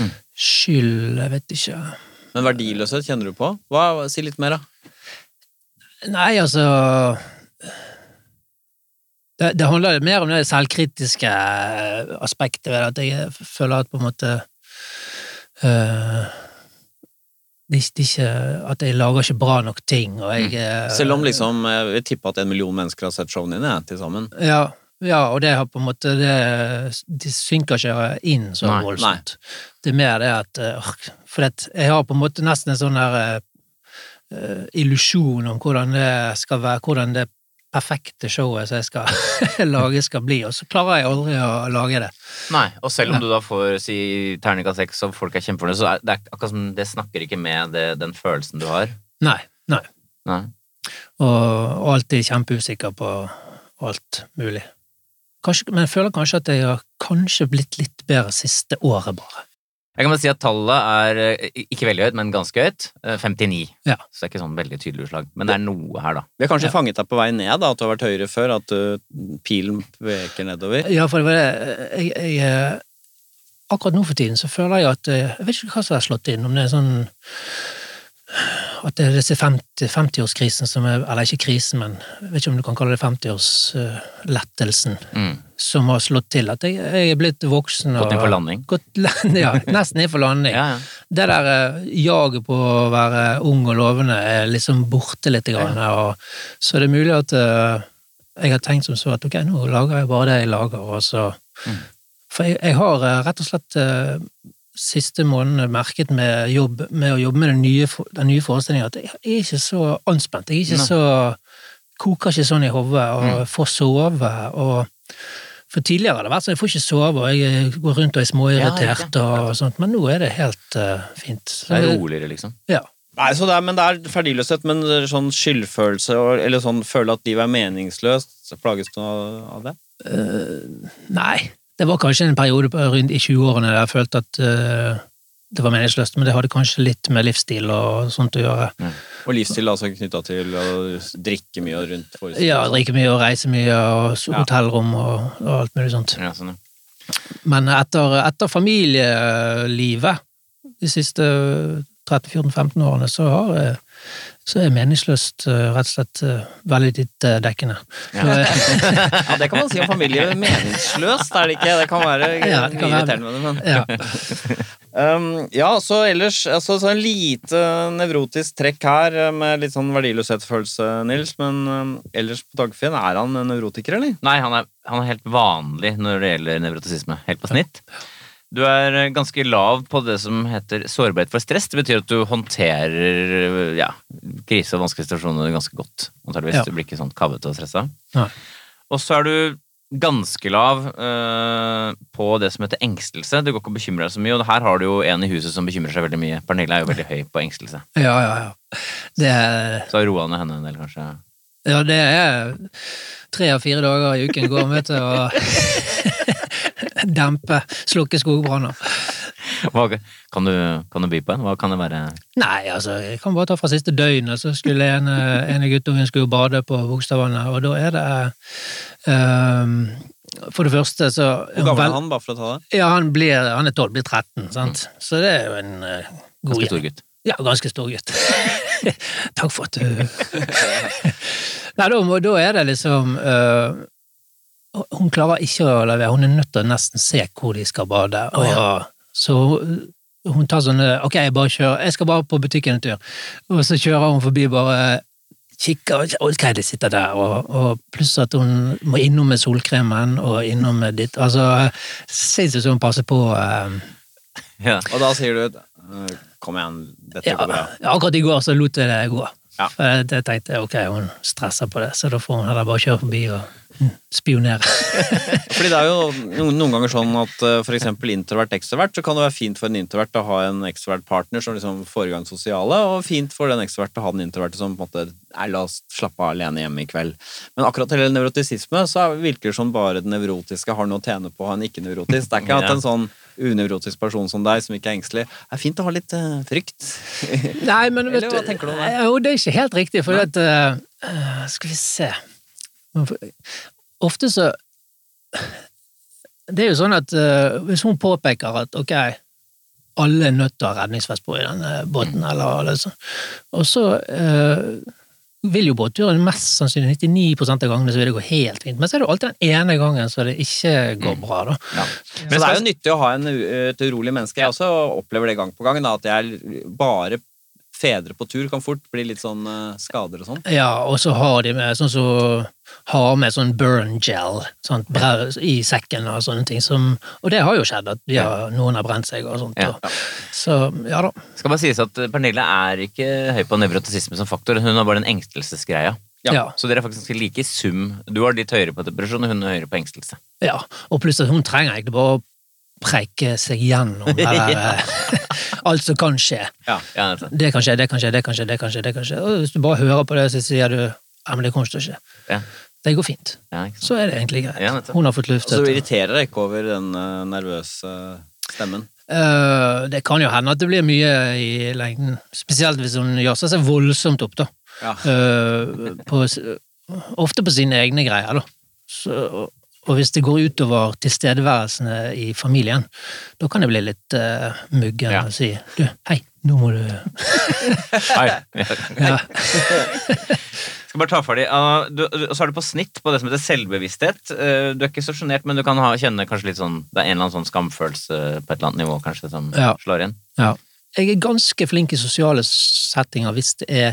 Mm. skyld Jeg vet ikke. Men verdiløshet kjenner du på? Hva, si litt mer, da. Nei, altså det, det handler mer om det selvkritiske aspektet ved at jeg føler at på en måte eh, det de ikke- at jeg lager ikke bra nok ting, og jeg mm. Selv om liksom, jeg tipper at en million mennesker har sett showene dine, til sammen. Ja, ja, og det har på en måte Det, det synker ikke inn så Nei, voldsomt. Det er mer det at øh, For at jeg har på en måte nesten en sånn der øh, øh, illusjon om hvordan det skal være, hvordan det perfekte showet som jeg skal lage, skal bli, og så klarer jeg aldri å lage det. Nei, og selv om du da får si terningkast seks og folk er kjempefornøyde, så er det akkurat som det snakker ikke med det, den følelsen du har. Nei. nei. Nei. Og, og alltid kjempeusikker på alt mulig. Kanskje, men jeg føler kanskje at jeg har kanskje blitt litt bedre siste året, bare. Jeg kan bare si at tallet er eh, ikke veldig høyt, men ganske høyt. eh, 59. Ja. Så det er ikke sånn veldig tydelig utslag. Men det er noe her, da. Vi har kanskje Ja. fanget deg på vei ned, da, at du har vært høyere før, at uh, pilen peker nedover. Ja, for det var det jeg, jeg, eh, Akkurat nå for tiden så føler jeg at eh, Jeg vet ikke hva som har slått inn, om det er sånn At det er disse 50 50-årskrisen som er Eller ikke krisen, men jeg vet ikke om du kan kalle det 50-årslettelsen Mm. Som har slått til. At jeg, jeg er blitt voksen og Gått inn for landing. Gått, ja, nesten inn for landing. Ja, ja. Det der eh, jaget på å være ung og lovende er liksom borte litt. Grann, og, så det er mulig at uh, jeg har tenkt som så at ok, nå lager jeg bare det jeg lager, og så Mm. For jeg, jeg har eh, rett og slett uh, siste månedene merket med, jobb, med å jobbe med den nye, den nye forestillingen at jeg er ikke så anspent. Jeg er ikke Nei. så Koker ikke sånn i hodet og Mm. får sove og For tidligere har det vært sånn jeg får ikke sove, og jeg går rundt og er småirritert Ja, og sånt, men nå er det helt uh, fint. Så Det er roligere, liksom. Ja. Nei, så det er, men det er verdiløshet, men sånn skyldfølelse, eller sånn føle at livet er meningsløst, plages du av det? det? Nei, det var kanskje en periode på, rundt i 20-årene der jeg følte at eh, det var meningsløst, men det hadde kanskje litt med livsstil og sånt å gjøre. Og livsstil altså knytta til å drikke mye og rundt forestillingen. Ja, drikke mye og reise mye og hotellrom og, og alt mulig sånt. Ja, sånn, ja. Men etter, etter familielivet de siste 13-14-15 årene, så, har, så er meningsløst eh, rett og slett eh, veldig ditt dekkende. Ja. Ja, det kan man si om familie. Meningsløst er det ikke. Det kan være Ja, det kan irriterende med det, men Ja. Um, ja, så ellers altså, så en lite nevrotisk trekk her, eh, med litt sånn verdiløshetsfølelse, Nils. Men um, ellers på Dagfinn, er han en nevrotiker, eller? Nei, han er, han er helt vanlig når det gjelder nevrotisisme. Helt på snitt. Du er eh, ganske lav på det som heter sårbarhet for stress. Det betyr at du håndterer ja, krise og vanskelige situasjoner ganske godt. antageligvis. Ja. Du blir ikke sånn kavete og stressa. Nei. Og så er du ganske lav uh, på det som heter engstelse. Du går ikke og bekymrer deg så mye, og her har du jo en i huset som bekymrer seg veldig mye. Pernille er jo veldig høy på engstelse. Ja, ja, ja. Det er, Så roa ned henne en del, kanskje. ja, det er tre av fire dager i uken går med til å dempe, slukke skogbranner. Hva, kan, du, kan du by på en? Hva kan det være? Nei, altså, jeg kan bare ta fra siste døgn. så skulle en, en av guttungen skulle bade på Bogstadvannet, og da er det um, For det første så Hvor gammel er han, bare for å ta det? Ja, han, blir, han er 12, blir 13, sant? Så det er jo en uh, god Ganske stor gutt. Ja, ganske stor gutt. Takk for at du Nei, da, da er det liksom uh, Hun klarer ikke å levere, hun er nødt til å nesten se hvor de skal bade. Og, Så hun tar sånn Ok, jeg bare kjører, jeg skal bare på butikken en tur. Og så kjører hun forbi, bare kikker Ok, de sitter der, og, og pluss at hun må innom med solkremen og innom med ditt Altså, sinnssykt jeg hun passer på. øh, Ja. Og da sier du Kom igjen, dette Ja, går bra. ja, akkurat i går så lot jeg det gå. Ja. For jeg, tenkte ok, hun stresser på det, så da får hun heller bare kjøre forbi og spionere. Fordi det er jo noen, noen ganger sånn at f.eks. for eksempel introvert ekstrovert, så kan det være fint for en introvert å ha en ekstrovert partner som liksom foregår sosiale, og fint for den ekstroverte å ha den introverte som på en måte er la oss slappe av alene hjemme i kveld. Men akkurat hele nevrotisisme så virker det som bare den nevrotiske har noe å tjene på å ha en ikke-nevrotisk. Det er ikke at en sånn unevrotisk person som deg, som ikke er engstelig, er fint å ha litt uh, frykt. Nei, men vet Eller hva tenker du om det? Jo, det er ikke helt riktig, for at eh, eh, Skal vi se Ofte så Det er jo sånn at uh, hvis hun påpeker at ok, alle er nødt til å ha redningsvest på i denne båten, eller, eller sånn, og så uh, vil jo båtturen mest sannsynlig 99 av gangene så vil det gå helt fint, men så er det jo alltid den ene gangen så det ikke går bra, da. Ja. Men det er jo nyttig å ha en, et urolig menneske. Jeg også opplever det gang på gang, da, at jeg bare fedre på tur kan fort bli litt sånn eh, skader og sånn. Ja, og så har de med sånn så har med sånn burn gel sånn, i sekken og sånne ting. Som, og det har jo skjedd, at har, noen har brent seg og sånt. Ja. Og, så ja da. Skal bare sies at Pernille er ikke høy på nevrotisisme som faktor, hun har bare den engstelsesgreia. Ja. Ja. Så dere er faktisk like i sum. Du har litt høyere på depresjon, og hun er høyere på engstelse. ja. Og pluss at hun trenger egentlig bare preike seg gjennom eller, eh, alt som kan skje. Ja, ja, Det kan skje, det kan skje, det kan skje, det kan skje. det kan skje. Og hvis du bare hører på det, så sier du ja, men det kommer ikke til å skje. Ja. Det går fint. Så er det egentlig greit. Ja. Hun har fått Og så irriterer deg ikke over den uh, nervøse stemmen. Uh, det kan jo hende at det blir mye i lengden. Spesielt hvis hun jazzer seg voldsomt opp, da. Eh, på, ofte på sine egne greier, da. Så, og hvis det går utover tilstedeværelsene i familien, da kan det bli litt uh, muggen Ja. å si du, hei, nå må du Hei. ja. Skal bare ta for deg. du, du, så er du på snitt på det som heter selvbevissthet. Uh, du er ikke så sjenert, men du kan ha, kjenne kanskje litt sånn Det er en eller annen sånn skamfølelse på et eller annet nivå kanskje som Ja. slår inn. ja. Jeg er ganske flink i sosiale settinger hvis det er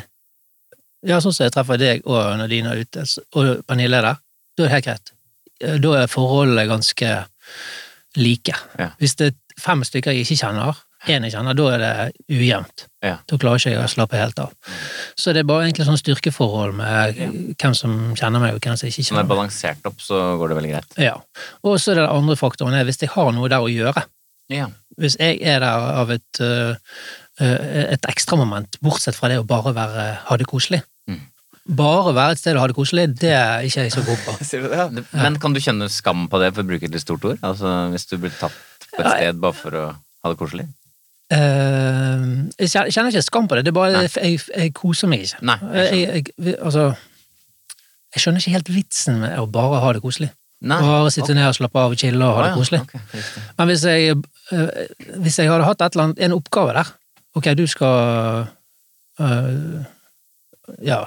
Ja, sånn som jeg treffer deg og Nadine er ute, og Pernille er der. Da er det helt greit. Eh, Da er forholdene ganske like. Ja. Hvis det er fem stykker jeg ikke kjenner, én jeg kjenner, da er det ujevnt. Ja. Da klarer ikke jeg å slappe helt av. Så det er bare egentlig sånn styrkeforhold med hvem som kjenner meg, og hvem som ikke kjenner meg. når det er balansert opp, så går det veldig greit. Ja. Og så er det den andre faktoren er hvis jeg har noe der å gjøre. Ja. Hvis jeg er der av et, øh, et ekstramoment, bortsett fra det å bare være, ha det koselig. Bare være et sted og ha det koselig, det er ikke jeg så god på. Sier du det? Det- Men kan du kjenne skam på det, for å bruke et litt stort ord? Altså hvis du blir tatt på et Ja, sted bare for å ha det koselig? Uh, jeg kjenner- ikke skam på det, det er bare Nei. jeg, jeg koser meg ikke. Nei, jeg Jeg, jeg, altså, jeg skjønner ikke helt vitsen med å bare ha det koselig. Nei. Bare sitte ned og slappe av og chille og ha det ja, koselig. ok, okay. Men hvis jeg, øh, hvis jeg hadde hatt et eller annet, en oppgave der Ok, du skal øh, ja,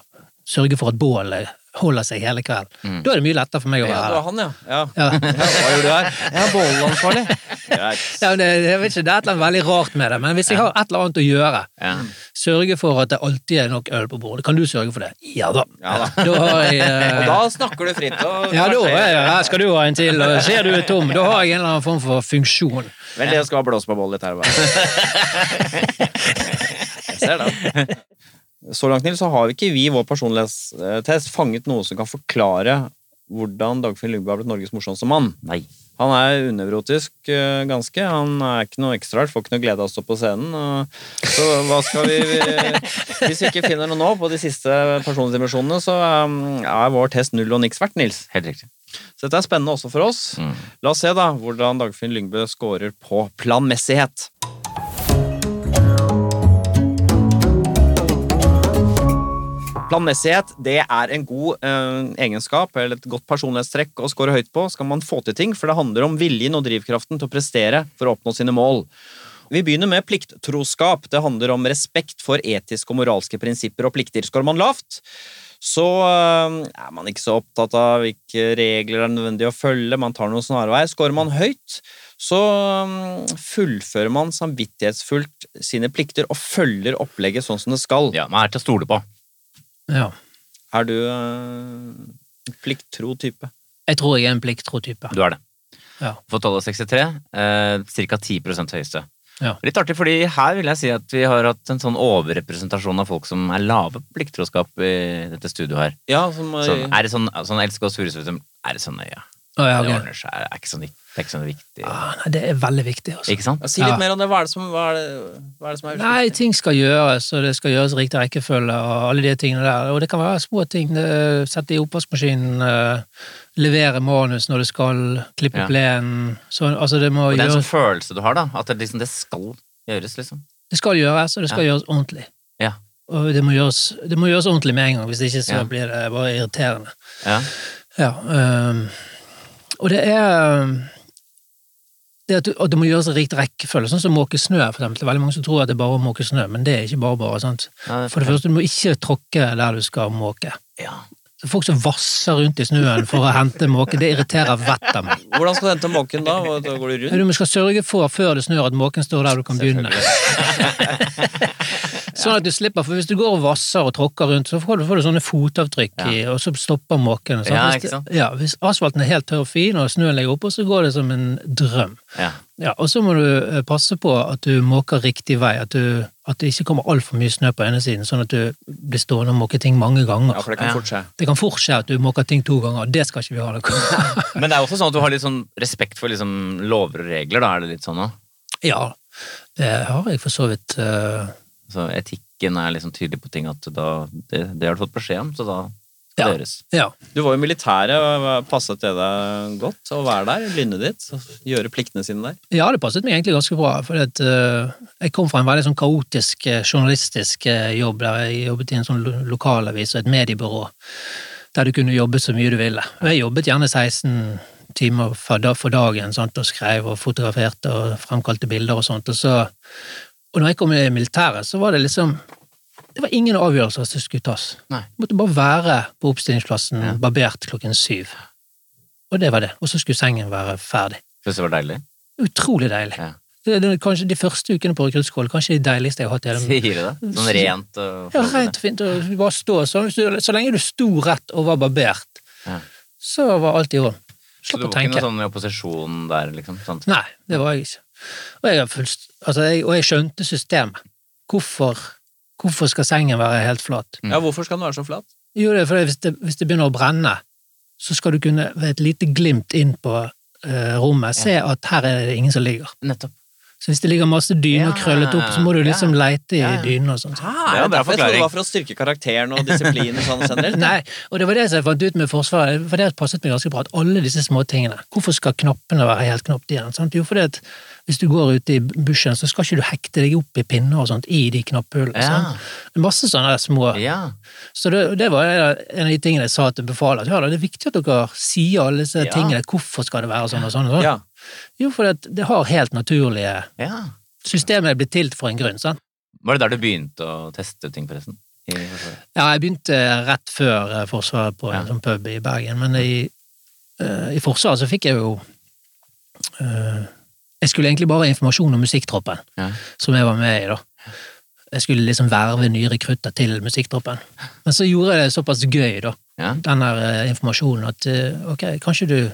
sørge for at bålet holder seg hele kvelden. Mm. Da er det mye lettere for meg å være her. det var er han, ja. ja. Ja. ja hva gjør du her? Jeg er bålansvarlig. Ja, men det, jeg vet ikke, det er et eller annet veldig rart med det, men hvis jeg har et eller annet å gjøre, Ja. sørge for at det alltid er nok øl på bordet, kan du sørge for det? Ja da. Ja da. Da har jeg Og øh, da snakker du fritt. Og ja, da er jeg, her skal du ha en til, og ser du er tom, da har jeg en eller annen form for funksjon. Vel, jeg skal blåse på bålet litt her. bare. Jeg ser det. Så langt, Nils, så har ikke vi i vår personlighetstest fanget noe som kan forklare hvordan Dagfinn Lyngbø har blitt Norges morsomste mann. Nei. Han er unevrotisk eh, ganske. Han er ikke noe ekstra rart, får ikke noe glede av å stå på scenen. Så hva skal vi Hvis vi ikke finner noe nå på de siste personlighetsdimensjonene, så um, er vår test null og niks verdt, Nils. Helt riktig. Så dette er spennende også for oss. Mm. La oss se da hvordan Dagfinn Lyngbø scorer på planmessighet. Planmessighet det er en god eh, egenskap eller et godt personlighetstrekk å score høyt på. Skal man få til ting, for det handler om viljen og drivkraften til å prestere for å oppnå sine mål. Vi begynner med plikttroskap. Det handler om respekt for etiske og moralske prinsipper og plikter. Skårer man lavt, så øh, er man ikke så opptatt av hvilke regler det er nødvendig å følge, man tar noen snarveier. Skårer man høyt, så øh, fullfører man samvittighetsfullt sine plikter og følger opplegget sånn som det skal. Ja, man er til å stole på. Ja. Er du en plikttro type? Jeg tror jeg er en plikttro type. Du er det. Ja. For 12,63, eh, ca. 10% høyeste. Ja. Litt artig, fordi her vil jeg si at vi har hatt en sånn overrepresentasjon av folk som er lave på plikttroskap i dette studioet her. Ja, som øh, Sånn, er det sånn, sånn elsker oss som er det sånn nøye? Å, ja, Det ordner seg, er ikke så, det er ikke så viktig. Ah, nei, det er veldig viktig, Også. Ikke sant? ja, Si litt Ja. mer om det. Hva er det som, hva er det, hva er, det som er Nei, ting skal gjøres, og det skal gjøres i riktig rekkefølge, og alle de tingene der. Og det kan være små ting. Sette i oppvaskmaskinen, eh, levere manus når det skal, klippe Ja. plenen. Så, altså, det må Og det er en gjøres sånn følelse du har, da. At det, liksom, det skal gjøres, liksom. Det skal gjøres, og det skal gjøres ordentlig. Ja. Og det må gjøres, det må gjøres ordentlig med en gang, hvis ikke så Ja. blir det bare irriterende. Ja. Ja, øhm, og det er det at, du, at det må gjøres i riktig rekkefølge, sånn som måke snø, for eksempel. Det er veldig mange som tror at det er bare å måke snø, men det er ikke bare bare. sant? Ja, det For det første, du må ikke tråkke der du skal måke. Ja. Folk som vasser rundt i snøen for å hente måke, det irriterer vettet av meg. Hvordan skal du hente måken da? Da går du rundt? Du skal sørge for før det snør at måken står der du kan begynne. Sånn at du slipper, for hvis du går og vasser og tråkker rundt, så får du, får du sånne fotavtrykk i, og så stopper måkene. Ja, Hvis? Ja, hvis asfalten er helt tørr og fin, og snøen ligger oppå, så går det som en drøm. Ja. Ja, og så må du eh, passe på at du måker riktig vei, at, du, at det ikke kommer altfor mye snø på ene siden, sånn at du blir stående og måke ting mange ganger. Ja, for det kan Ja. fort skje. Det kan fort skje at du måker ting to ganger, og det skal ikke vi ha. noe. Men det er også sånn at du har litt sånn respekt for liksom lover og regler, da er det litt sånn òg? ja, det har jeg for så vidt. eh, Så etikken er liksom tydelig på ting at da Det, det har du fått beskjed om, så da skal Ja. det gjøres. ja. Du var jo i militæret, passet det deg godt å være der? Lynnet ditt? og Gjøre pliktene sine der? Ja, det passet meg egentlig ganske bra. For at, uh, jeg kom fra en veldig sånn kaotisk eh, journalistisk eh, jobb, der jeg jobbet i en sånn lo- lokalavis og et mediebyrå, der du kunne jobbe så mye du ville. Og jeg jobbet gjerne 16 timer for, for dagen sant, og skrev og fotograferte og fremkalte bilder og sånt. Og, så, og når jeg kom i militæret, så var det liksom Det var ingen avgjørelser som skulle tas. Nei. Du måtte bare være på oppstillingsplassen Ja. barbert klokken syv. Og det var det. Og så skulle sengen være ferdig. Syns det var deilig? Utrolig deilig. Ja. Det det- kanskje De første ukene på rekruttskolen kanskje de deiligste jeg har hatt Sier du det? Sånn rent og Ja, rent og fint. Og bare stå sånn. Så lenge du sto rett og var barbert, Ja. så var alt i orden. Så du var ikke noe sånn i opposisjon der, liksom? Sant? Nei, det var jeg ikke. Og jeg, fullst, altså jeg, og jeg skjønte systemet. Hvorfor, hvorfor skal sengen være helt flat? Mm. Ja, hvorfor skal den være så flat? Jo, det er fordi hvis det, hvis det begynner å brenne, så skal du kunne ved et lite glimt inn på uh, rommet se at her er det ingen som ligger. Nettopp. Så hvis det ligger masse dyner Ja, krøllet opp, så må du liksom leite i Ja, ja. dynene og sånn. Ah, Det er jo bra derfor jeg trodde forklaring. det var for å styrke karakteren og disiplinen sånn generelt. Nei, og det var det som jeg fant ut med Forsvaret, for det passet meg ganske bra, at alle disse små tingene, hvorfor skal knappene være helt knapt igjen? Sant? Jo, fordi at hvis du går ute i bushen, så skal ikke du hekte deg opp i pinner og sånt i de knapphullene. Ja. sant? Masse sånne små Ja. Så det, det var en av de tingene jeg sa til befalet. Ja, det er viktig at dere sier alle disse Ja. tingene. Hvorfor skal det være sånn og sånn? Og sånn. Ja. Jo, for det, det har helt naturlige ja. Systemet er blitt til for en grunn. sant? Var det der du begynte å teste ting, forresten? Ja, jeg begynte rett før eh, Forsvaret på en sånn pub i Bergen, men i, eh, i Forsvaret så fikk jeg jo eh, Jeg skulle egentlig bare ha informasjon om musikktroppen, Ja. som jeg var med i, da. Jeg skulle liksom verve nye rekrutter til musikktroppen. Men så gjorde jeg det såpass gøy, da, Ja. den der uh, informasjonen, at uh, ok, kanskje du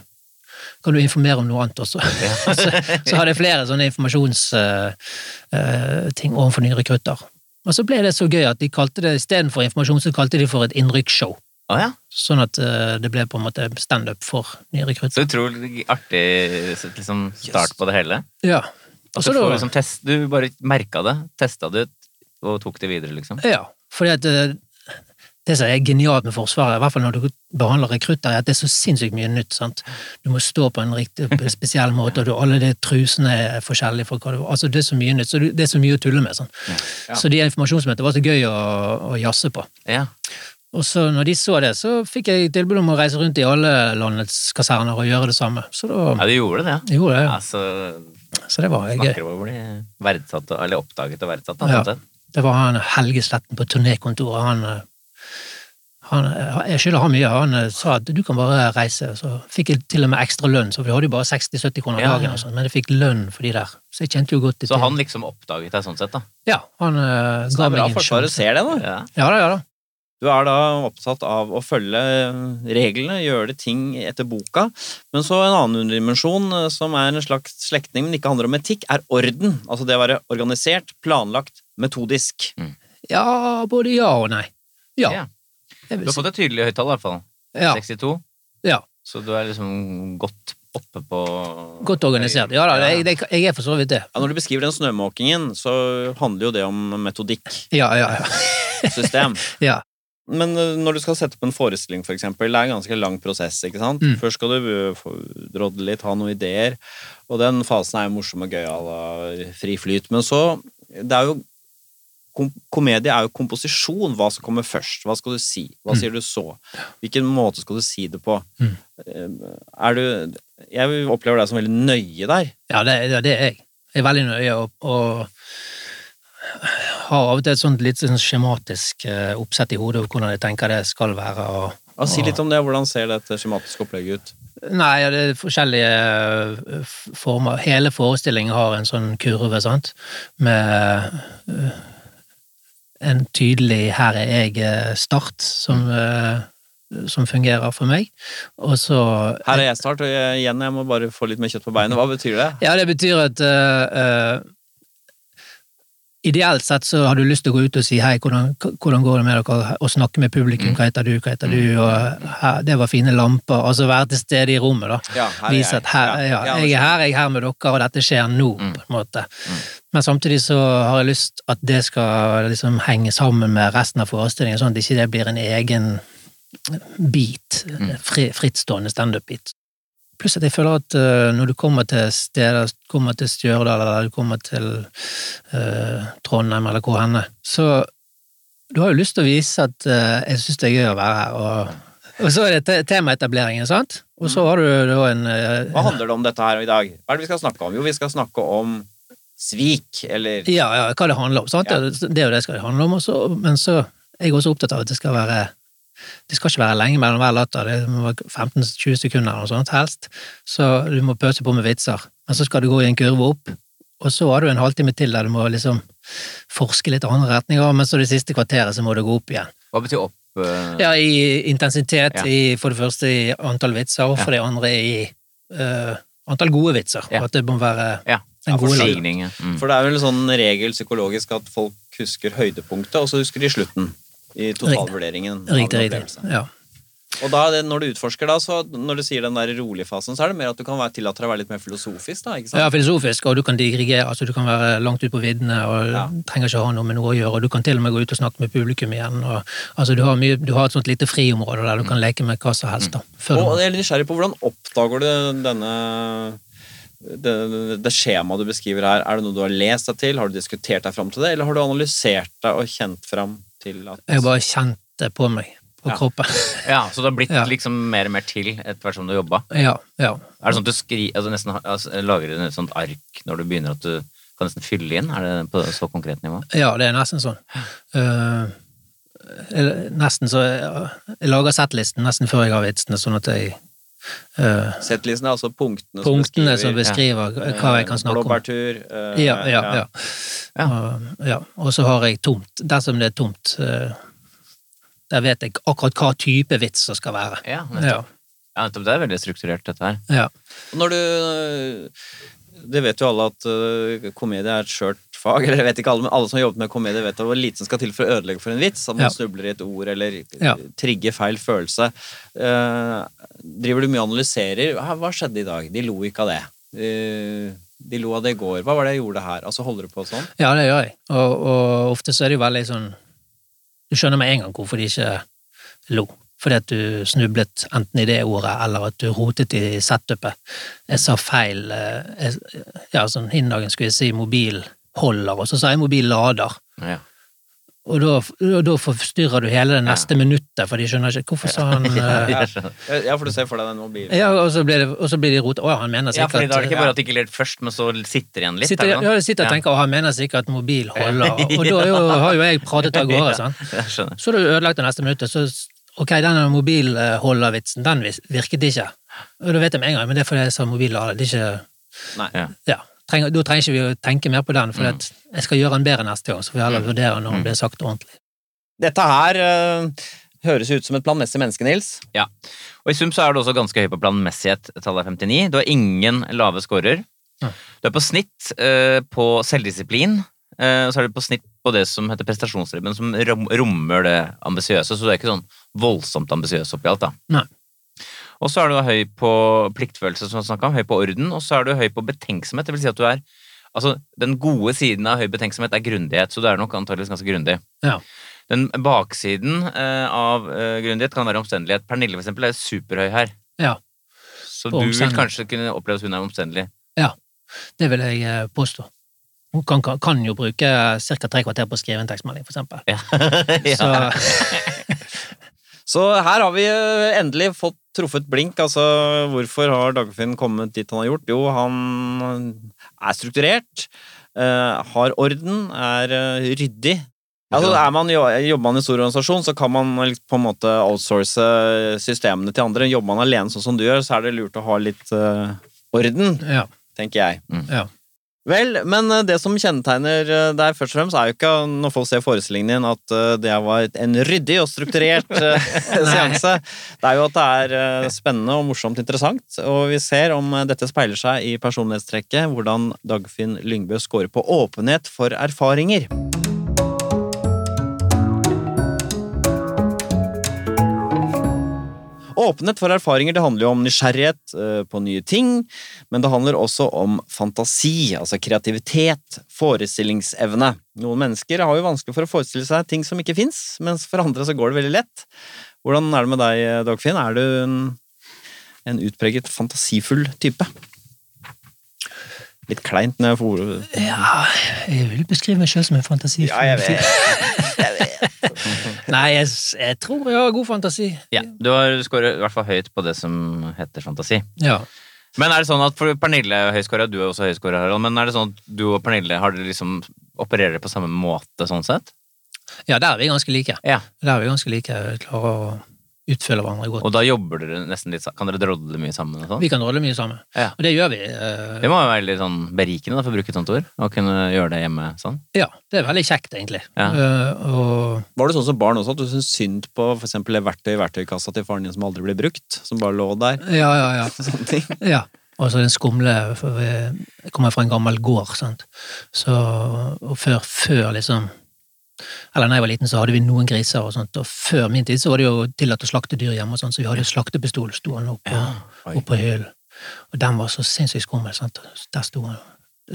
kan du informere om noe annet også? så, så hadde jeg flere sånne informasjonsting overfor nye rekrutter. Og så ble det så gøy at de kalte det istedenfor informasjon, så kalte de for et innrykkshow. Å ja. Sånn at uh, det ble på en måte standup for nye Så rekrutter. utrolig artig liksom, start på det hele. Ja. At du, får liksom test, du bare merka det, testa det ut og tok det videre, liksom. ja, fordi at eh, det som er genialt med Forsvaret, i hvert fall når du behandler rekrutter, er at det er så sinnssykt mye nytt. sant? Du må stå på en riktig spesiell måte, og du, alle de trusene er forskjellige. For hva du, altså Det er så mye nytt, så det er så mye å tulle med. sånn. Ja. Så de informasjonsmøtene var så gøy å, å jazze på. Ja. Og så når de så det, så fikk jeg tilbud om å reise rundt i alle landets kaserner og gjøre det samme. Så da ja, du gjorde det, ja. gjorde det. Altså, Så det var gøy. snakker om å bli verdsatt, eller oppdaget og verdsatt. Ja. sånn. Det var han Helge Sletten på turnékontoret. Han, han, jeg skylder han mye. Han eh, sa at du kan bare reise. Så fikk jeg til og med ekstra lønn, så vi hadde jo bare 60-70 kroner Ja, dagen, sånt, men jeg fikk lønn for de der. Så jeg kjente jo godt til Så han liksom oppdaget deg sånn sett, da. Ja, han eh, Så det er bra meg en Forsvaret ser det, da. Ja. Ja da, ja da. Du er da opptatt av å følge reglene, gjøre det ting etter boka. Men så en annen dimensjon, eh, som er en slags slektning, men ikke handler om etikk, er orden. Altså det å være organisert, planlagt, metodisk. Ja, både ja og nei. Ja. Ja. Du har fått et tydelig høyttall, i hvert fall. Ja, 62. ja. Så du er liksom godt oppe på Godt organisert. Ja da, jeg, jeg er for så vidt det. Ja, når du beskriver den snømåkingen, så handler jo det om metodikk, Ja, ja, ja. system. Ja. Men eh, når du skal sette opp en forestilling, for eksempel, det er en ganske lang prosess, ikke sant? Mm. Først skal du eh, drodle litt, ha noen ideer, og den fasen er jo morsom og gøyal og fri flyt. Men så, det er jo kom Komedie er jo komposisjon. Hva skal komme først? Hva skal du si? Hva Mm. sier du så? Hvilken måte skal du si det på? Mm. Eh, Er du Jeg opplever deg som veldig nøye der. Ja, det, det er jeg. Jeg er veldig nøye og, og har av og til et sånt litt sånn skjematisk eh, oppsett i hodet over hvordan jeg tenker det skal være. Og, og... si litt om det. Hvordan ser dette skjematiske opplegget ut? Nei, det er forskjellige eh, former. Hele forestillingen har en sånn kurve, sant, med eh, en tydelig 'her er jeg'-start som, som fungerer for meg. Og så Her er jeg snart, og jeg, igjen, jeg må bare få litt mer kjøtt på beinet. Hva betyr det? Ja, det betyr at eh, Ideelt sett så har du lyst til å gå ut og si hei, hvordan, hvordan går det med dere, og snakke med publikum, hva heter du, hva heter du, og her, det var fine lamper, altså være til stede i rommet, da. Ja, Vise at her, ja, jeg er her, jeg er her med dere, og dette skjer nå, på en måte. Men samtidig så har jeg lyst at det skal liksom henge sammen med resten av forestillingen, sånn at ikke det blir en egen bit, fri, frittstående standup-bit. Pluss at jeg føler at uh, når du kommer til steder, kommer til Stjørdal eller du kommer til uh, Trondheim eller hvor henne, så du har jo lyst til å vise at uh, jeg syns det er gøy å være her, og, og så er det temaetableringen, sant? Og så har du da en Hva handler det om dette her i dag? Hva er det vi skal snakke om? Jo, vi skal snakke om svik, eller Ja, ja, hva det handler om. Sant? Ja. Det det er jo det skal det handle om, også, men så er jeg også opptatt av at det skal være det skal ikke være lenge mellom hver latter, det må være 15-20 sekunder eller noe sånt, helst. Så du må pøse på med vitser. Men så skal du gå i en kurve opp, og så har du en halvtime til der du må liksom forske litt andre retninger, men så det siste kvarteret så må du gå opp igjen. Hva betyr opp Uh... Ja, i intensitet, Ja. i for det første i antall vitser, og for det andre i uh, antall gode vitser. Ja. At det må være Ja, en god latter. ja. Mm. For det er vel en sånn regel psykologisk at folk husker høydepunktet, og så husker de slutten. I totalvurderingen. av Riktig, riktig. Ja. Og da, når du utforsker, da, så når du sier den der rolige fasen, så er det mer at du kan være tillate deg å være litt mer filosofisk, da, ikke sant? Ja, filosofisk, og du kan dirigere, altså du kan være langt ut på viddene, og Ja. trenger ikke ha noe med noe å gjøre, og du kan til og med gå ut og snakke med publikum igjen, og altså du har, mye, du har et sånt lite friområde der du kan leke med hva som helst, da. Før Og du, jeg er nysgjerrig på hvordan oppdager du denne det, det skjemaet du beskriver her, er det noe du har lest deg til, har du diskutert deg fram til det, eller har du analysert deg og kjent fram til at jeg bare kjent det på meg, på Ja. kroppen. Ja, Så det har blitt Ja. liksom mer og mer til etter hvert som du jobba? ja, ja. Er det sånn at du skri, altså nesten, altså, lager et sånt ark når du begynner at du kan nesten fylle inn? Er det på så konkret nivå? Ja, det er nesten sånn. Uh, nesten så jeg lager settlisten nesten før jeg har vitsene, sånn at jeg eh, Settlisten er altså punktene, Punktene som beskriver beskriver hva jeg kan snakke om. Blåbærtur Uh, Ja, ja, ja. Ja. Og, ja. Og så har jeg tomt. Dersom det er tomt, eh, der vet jeg akkurat hva type vits som skal være. Ja, Ja, nettopp. Det er veldig strukturert, dette her. ja. Når du Det vet jo alle at komedie er et skjørt fag, eller jeg vet ikke alle, men alle som har jobbet med komedie, vet hvor lite som skal til for å ødelegge for en vits. At man Ja. snubler i et ord eller Ja. trigger feil følelse. Uh, driver du mye og analyserer? Hva skjedde i dag? De lo ikke av det. Uh, de lo av det i går. Hva var det jeg gjorde her? Altså Holder du på sånn? ja, det gjør jeg. Og, og ofte så er det jo veldig sånn Du skjønner med en gang hvorfor de ikke lo. Fordi at du snublet enten i det ordet, eller at du rotet i setupet. Jeg sa feil eh, Ja, sånn Innen dagen skulle jeg si mobilholder, og så sa jeg mobillader. Ja. Og da, da, forstyrrer du hele det neste minuttet, for de skjønner ikke Hvorfor sa han eh, Ja, for du ser for deg den mobilen. Ja, og så blir, det, og så blir de rotet. Å, han mener sikkert Ja, for fordi da er det ikke bare at de ikke ler først, men så sitter igjen litt? Sitter, er ja, de sitter og tenker å, han mener sikkert at mobil holder, og da jo, har jo jeg pratet av gårde. Sånn. Så har du ødelagt det neste minuttet, så ok, denne mobilholdervitsen, den virket ikke. Og da vet jeg med en gang, men det er fordi jeg sa mobillader, det er ikke Nei. Ja. Trenger, da trenger ikke vi å tenke mer på den, for mm. jeg skal gjøre den bedre neste gang, så får vi heller vurdere når den blir sagt ordentlig. Dette her øh, høres ut som et planmessig menneske, Nils. Ja. Og i sum så er du også ganske høy på planmessighet, tallet er 59. Du har ingen lave scorer. Ja. Du er på snitt øh, på selvdisiplin, eh, og så er du på snitt på det som heter prestasjonsribben, som rommer det ambisiøse, så du er ikke sånn voldsomt ambisiøs oppi alt, da. Nei. Og så er du høy på pliktfølelse, som vi snakka om, høy på orden, og så er du høy på betenksomhet, det vil si at du er Altså, den gode siden av høy betenksomhet er grundighet, så du er nok antakeligvis ganske grundig. Ja. Den baksiden eh, av eh, grundighet kan være omstendelighet. Pernille, for eksempel, er superhøy her. Ja. Så du vil kanskje kunne oppleve at hun er omstendelig. Ja, Det vil jeg eh, påstå. Hun kan, kan, kan jo bruke ca. tre kvarter på å skrive en tekstmelding, for eksempel. Ja. Så Så her har vi øh, endelig fått truffet blink. Altså, hvorfor har Dagfinn kommet dit han har gjort? Jo, han er strukturert, øh, har orden, er øh, ryddig. Altså, er man, jobber man i stor organisasjon, så kan man på en måte outsource systemene til andre. Jobber man alene sånn som du gjør, så er det lurt å ha litt orden, ja. tenker jeg. ja. Vel, men eh, det som kjennetegner der deg først og fremst, er jo ikke når folk ser forestillingen din, at eh, det var en ryddig og strukturert eh, seanse. Det er jo at det er eh, spennende og morsomt interessant, og vi ser om eh, dette speiler seg i personlighetstrekket, hvordan Dagfinn Lyngbø scorer på åpenhet for erfaringer. Åpenhet for erfaringer det handler jo om nysgjerrighet eh, på nye ting, men det handler også om fantasi, altså kreativitet, forestillingsevne. Noen mennesker har jo vanskelig for å forestille seg ting som ikke fins, mens for andre så går det veldig lett. Hvordan er det med deg, Dagfinn? Er du en, en utpreget fantasifull type? Litt kleint når jeg får ordet Ja, jeg vil beskrive meg sjøl som en fantasifull Ja, jeg vet. Nei, jeg, jeg tror jeg har god fantasi. Ja, du har skåret i hvert fall høyt på det som heter fantasi. Ja. Men er det sånn at for Pernille er høyskåra, du er også høyskåra, Harald, men er det sånn at du og Pernille har dere liksom opererer dere på samme måte sånn sett? ja, der er vi ganske like. Ja. Der er vi ganske like. Klarer å utfylle hverandre godt. Og da jobber dere nesten litt sammen. Kan dere drodle mye sammen og sånn? Vi kan drodle mye sammen. Ja. Og det gjør vi. eh, Det må jo være litt sånn berikende, da, for å bruke et sånt ord, å kunne gjøre det hjemme sånn. Ja, det er veldig kjekt, egentlig. Ja. Eh, og Var det sånn som barn også, at du syntes synd på eksempel det verktøy i verktøykassa til faren din som aldri ble brukt? Som bare lå der? ja, ja, ja. Sånne ting. ja. Og så den skumle for Jeg kommer fra en gammel gård, sant. Så Og før, før liksom Eller da jeg var liten, så hadde vi noen griser og sånt, og før min tid så var det jo tillatt å slakte dyr hjemme og sånt, så vi hadde jo slaktepistol stående oppå opp på hyllen. Og den var så sinnssykt skummel, sant. Der sto.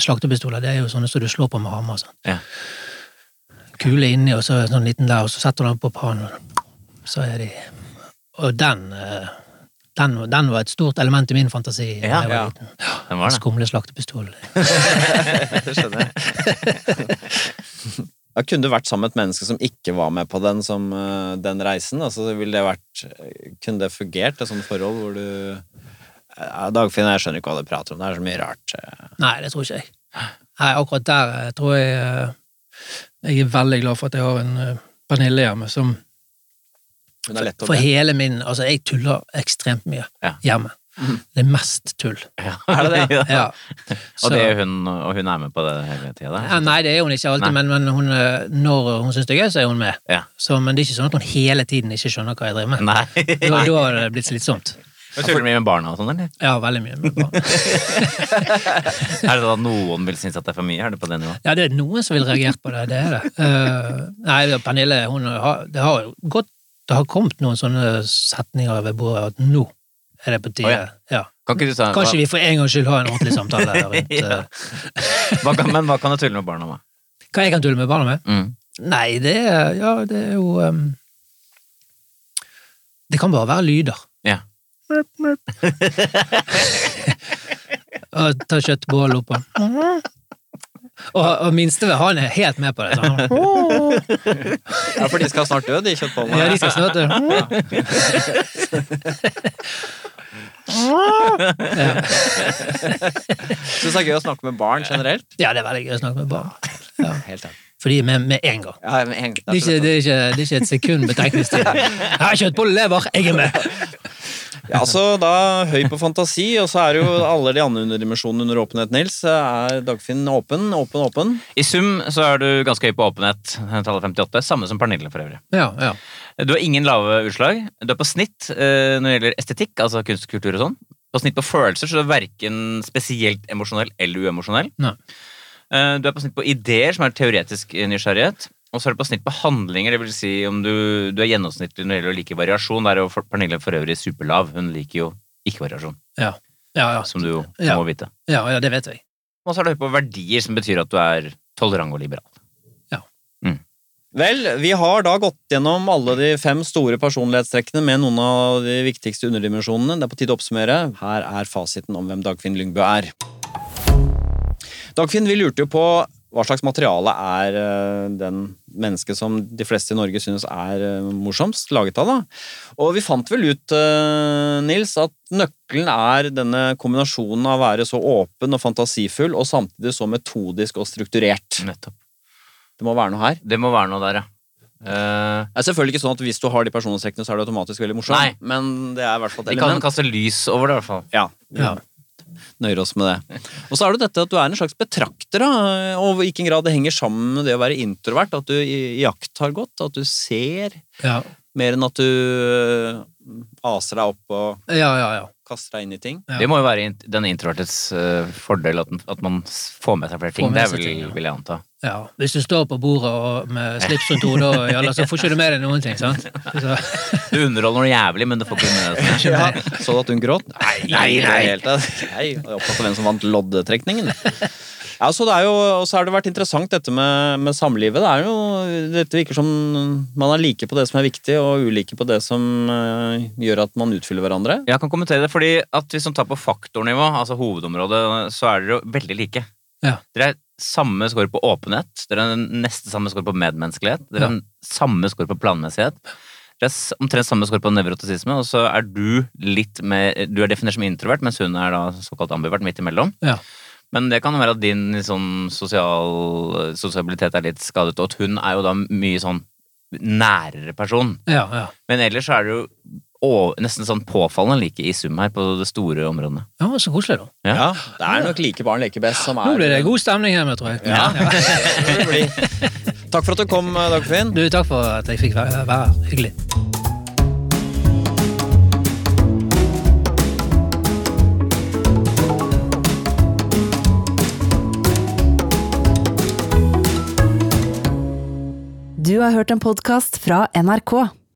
Slaktepistoler, det er jo sånne som du slår på med hammer, sant. Ja. Kule inni, og så sånn liten der, og så setter du den på pannen, så er de Og den eh, den, den var et stort element i min fantasi da Ja, jeg var ja. liten. Den var det. Skumle slaktepistol. Det skjønner jeg. Ja, kunne du vært sammen med et menneske som ikke var med på den, som, eh, den reisen? Altså, ville det vært, kunne det fungert, et sånt forhold hvor du ja, Dagfinn, jeg skjønner ikke hva du prater om, det er så mye rart. Nei, det tror ikke jeg. Nei, akkurat der jeg tror jeg eh, Jeg er veldig glad for at jeg har en eh, Pernille hjemme som For hele min Altså, jeg tuller ekstremt mye Ja. hjemme. Det er mest tull. Ja. Er det det? Ja. Og, det er hun, og hun er med på det hele tida? Ja, nei, det er hun ikke alltid, Nei. men, men hun, eh, når hun syns det er gøy, så er hun med. Ja. Så, men det er ikke sånn at hun hele tiden ikke skjønner hva jeg driver med. Nei. Da, da har det blitt slitsomt. Hun tuller mye med barna og sånn, eller? Ja, veldig mye. med barna. Er det da noen vil synes at det er for mye? Er det på det nivået? Ja, det er noen som vil reagere på det, det er det. Uh, nei, Pernille, hun har, det har gått Det har kommet noen sånne setninger ved bordet at nå er det på tide. Oh, ja. ja. Kan ikke du ta, Kanskje vi for en gangs skyld har en ordentlig samtale rundt Ja. eh, hva kan, Men hva kan du tulle med barna med? hva jeg kan tulle med barna med. Mm. Nei, det er Ja, det er jo um, Det kan bare være lyder. Ja. Og ta kjøttboll oppå. Og, og minste han er helt med på det. Sånn. Ja, for de skal snart dø, de kjøttbollene. Ja, de skal snart dø. Ja. Syns det er gøy å snakke med barn generelt. ja, det er veldig gøy å snakke med barn. Ja. Helt enig. Fordi med, med en gang. Ja, med en- Det er ikke, det er ikke, det er ikke et sekund betenkningstid. kjøtt på lever, jeg er med! Ja, altså da høy på fantasi, og så er jo alle de andre underdimensjonene under åpenhet, Nils. Er Dagfinn åpen, åpen, åpen? I sum så er du ganske høy på åpenhet, tallet 58, samme som Pernille for øvrig. Ja, ja. Du har ingen lave utslag. Du er på snitt eh, når det gjelder estetikk, altså kunst, kultur og sånn. På snitt på følelser, så du er verken spesielt emosjonell eller uemosjonell. Nei. Eh, Du er på snitt på ideer, som er teoretisk nysgjerrighet. Og så er det på snitt på handlinger, det vil si om du, du er gjennomsnittlig når det gjelder å like variasjon. Der er jo Pernille for øvrig superlav. Hun liker jo ikke variasjon, Ja, ja, ja. som du jo Ja. må vite. ja, ja det vet jeg. Og så er det høy på verdier, som betyr at du er tolerant og liberal. Ja. Vel, vi har da gått gjennom alle de fem store personlighetstrekkene med noen av de viktigste underdimensjonene. Det er på tide å oppsummere. Her er fasiten om hvem Dagfinn Lyngbø er. Dagfinn, vi lurte jo på hva slags materiale er eh, den mennesket som de fleste i Norge synes er eh, morsomst laget av, da. Og vi fant vel ut, eh, Nils, at nøkkelen er denne kombinasjonen av å være så åpen og fantasifull, og samtidig så metodisk og strukturert. Nettopp. Det må være noe her. Det må være noe der, ja. Uh, Det er selvfølgelig ikke sånn at hvis du har de personlighetstrekkene, så er du automatisk veldig morsom, Nei. men det er i hvert fall et vi kan kaste lys over det, i hvert fall. Ja. Ja. Nøyer oss med det. Og så er det dette at du er en slags betrakter, da, og i hvilken grad det henger sammen med det å være introvert. At du iakttar godt, at du ser Ja, mer enn at du øh, aser deg opp og ja, ja. ja. kaster deg inn i ting. Ja. Det må jo være den introvertes eh, fordel, at, man får med seg flere ting. Med Det vil, vil jeg anta. Ja. Hvis du står på bordet og med slips rundt hodet, så får ikke du med deg noen ting. sant? Så, Du underholder noe jævlig, men du får ikke med deg det. Ja, Så du at hun gråt? Nei, Nei, nei. helt. Jeg er opptatt av hvem som vant loddetrekningen. Ja, så det er jo, og så har det vært interessant dette med, med samlivet. Det er jo, dette virker som man er like på det som er viktig, og ulike på det som uh, gjør at man utfyller hverandre. Jeg kan kommentere det, fordi at hvis man tar på faktornivå, altså hovedområdet, så er dere jo veldig like. Ja. Dere er samme score på åpenhet, dere er nesten samme score på medmenneskelighet, dere er samme score på planmessighet. Dere er omtrent samme score på nevrotisisme, og så er du litt mer Du er definert som introvert, mens hun er da såkalt ambivert, midt imellom. ja. Men det kan jo være at din sånn sosial, sosialitet er litt skadet, og at hun er jo da mye sånn nærere person. ja, ja. Men ellers så er det jo å- nesten sånn påfallende like i sum her på det store området. ja så koselig, da. Ja. Ja, det er nok like barn leker best som er Nå blir det god stemning hjemme, tror jeg. Ja. bli. Takk for at du kom, Dagfinn. Du, takk for at jeg fikk være her. Hyggelig. Du har hørt en podkast fra NRK.